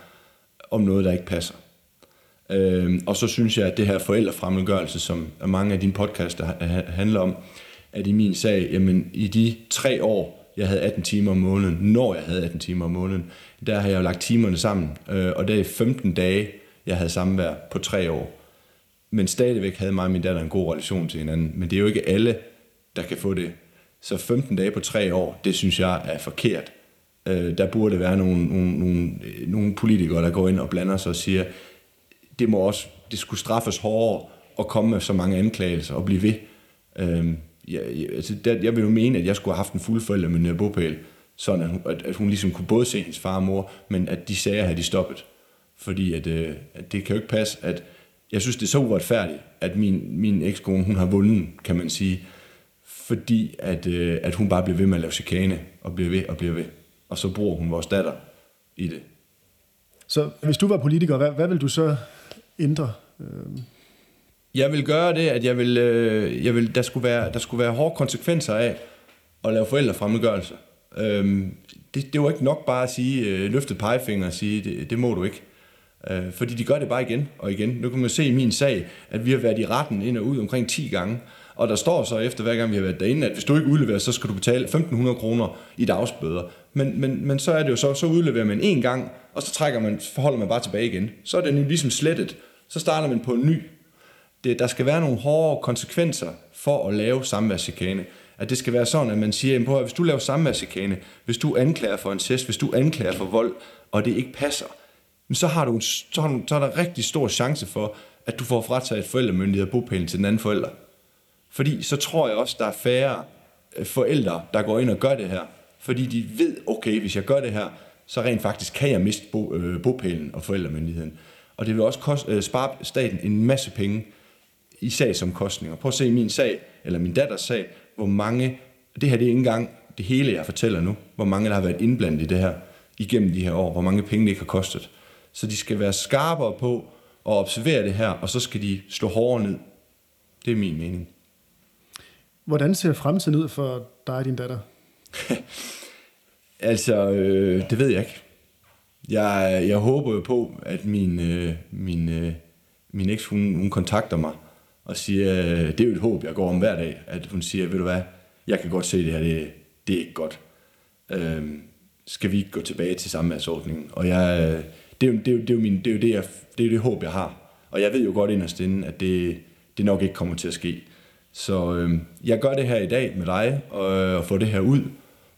om noget, der ikke passer. Øh, og så synes jeg, at det her forældrefremmedgørelse, som mange af dine podcaster handler om, at i min sag, jamen i de tre år, jeg havde 18 timer om måneden, når jeg havde 18 timer om måneden, der har jeg jo lagt timerne sammen, øh, og det er 15 dage, jeg havde samvær på tre år. Men stadigvæk havde mig og min datter en god relation til hinanden. Men det er jo ikke alle, der kan få det. Så 15 dage på tre år, det synes jeg er forkert. Øh, der burde være nogle, nogle, nogle, nogle politikere, der går ind og blander sig og siger, det må også, det skulle straffes hårdere at komme med så mange anklagelser og blive ved. Øh, jeg, altså der, jeg vil jo mene, at jeg skulle have haft en fuld forælder med bopæl, sådan at hun, at, at hun ligesom kunne både se hendes far og mor, men at de sager havde de stoppet. Fordi at, øh, at det kan jo ikke passe, at jeg synes, det er så uretfærdigt, at min, min ekskone, hun har vundet, kan man sige, fordi at, øh, at hun bare bliver ved med at lave chikane, og bliver ved og bliver ved og så bruger hun vores datter i det. Så hvis du var politiker, hvad, hvad vil du så ændre? Jeg vil gøre det, at jeg vil, øh, jeg vil, der, skulle være, der skulle være hårde konsekvenser af at lave forældrefremmedgørelse. Øhm, det, det var ikke nok bare at sige, øh, løftet pegefinger og sige, det, det må du ikke. Øh, fordi de gør det bare igen og igen. Nu kan man se i min sag, at vi har været i retten ind og ud omkring 10 gange, og der står så efter hver gang vi har været derinde, at hvis du ikke udleverer, så skal du betale 1.500 kroner i dagsbøder. Men, men, men så er det jo så, så udleverer man en gang, og så trækker man, forholder man bare tilbage igen. Så er den jo ligesom slettet. Så starter man på en ny. Det, der skal være nogle hårde konsekvenser for at lave samværschikane. At det skal være sådan, at man siger, at hvis du laver samværschikane, hvis du anklager for en incest, hvis du anklager for vold, og det ikke passer, så har du, så, har du, så er der rigtig stor chance for, at du får frataget forældremyndighed og bopælen til den anden forælder. Fordi så tror jeg også, der er færre øh, forældre, der går ind og gør det her. Fordi de ved, okay, hvis jeg gør det her, så rent faktisk kan jeg miste bo, øh, bopælen og forældremyndigheden. Og det vil også koste, øh, spare staten en masse penge i sagsomkostninger. Prøv at se min sag, eller min datters sag, hvor mange, det her det er ikke engang det hele, jeg fortæller nu, hvor mange der har været indblandet i det her igennem de her år, hvor mange penge det ikke har kostet. Så de skal være skarpere på at observere det her, og så skal de slå hårdere ned. Det er min mening. Hvordan ser fremtiden ud for dig og din datter? altså, øh, det ved jeg ikke. Jeg, jeg håber jo på, at min, øh, min, øh, min eks, hun, hun kontakter mig og siger, øh, det er jo et håb, jeg går om hver dag, at hun siger, ved du hvad, jeg kan godt se det her, det, det er ikke godt. Øh, skal vi ikke gå tilbage til samværsordningen? Og jeg, øh, det, er jo, det, er jo, det, er jo min, det, er jo det, jeg, det, er det håb, jeg har. Og jeg ved jo godt inderst inde, at det, det nok ikke kommer til at ske. Så øh, jeg gør det her i dag med dig, og, og får det her ud,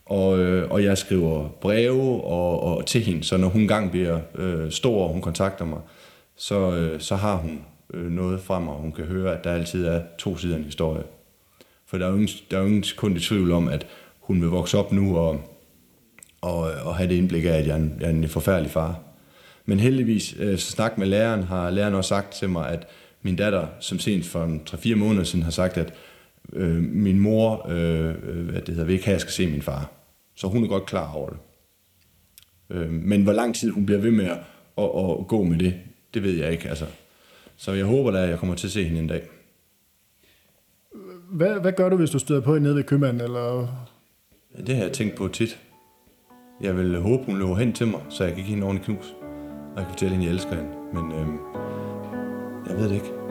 og, øh, og jeg skriver breve og, og til hende, så når hun gang bliver øh, stor, og hun kontakter mig, så, øh, så har hun øh, noget mig og hun kan høre, at der altid er to sider af en historie. For der er jo ingen, der er jo ingen kun i tvivl om, at hun vil vokse op nu og, og, og have det indblik af, at jeg er en, jeg er en forfærdelig far. Men heldigvis, øh, så snak med læreren, har læreren også sagt til mig, at min datter, som sent for 3-4 måneder siden, har sagt, at øh, min mor øh, hvad det hedder, vil ikke have, at jeg skal se min far. Så hun er godt klar over det. Øh, men hvor lang tid hun bliver ved med at, at, at gå med det, det ved jeg ikke. Altså. Så jeg håber da, at jeg kommer til at se hende en dag. Hvad, hvad gør du, hvis du støder på hende nede ved købmanden? Eller? Det har jeg tænkt på tit. Jeg vil håbe, hun løber hen til mig, så jeg kan give hende en ordentlig knus. Og jeg kan fortælle hende, at jeg elsker hende. Men øh, jeg ved det ikke.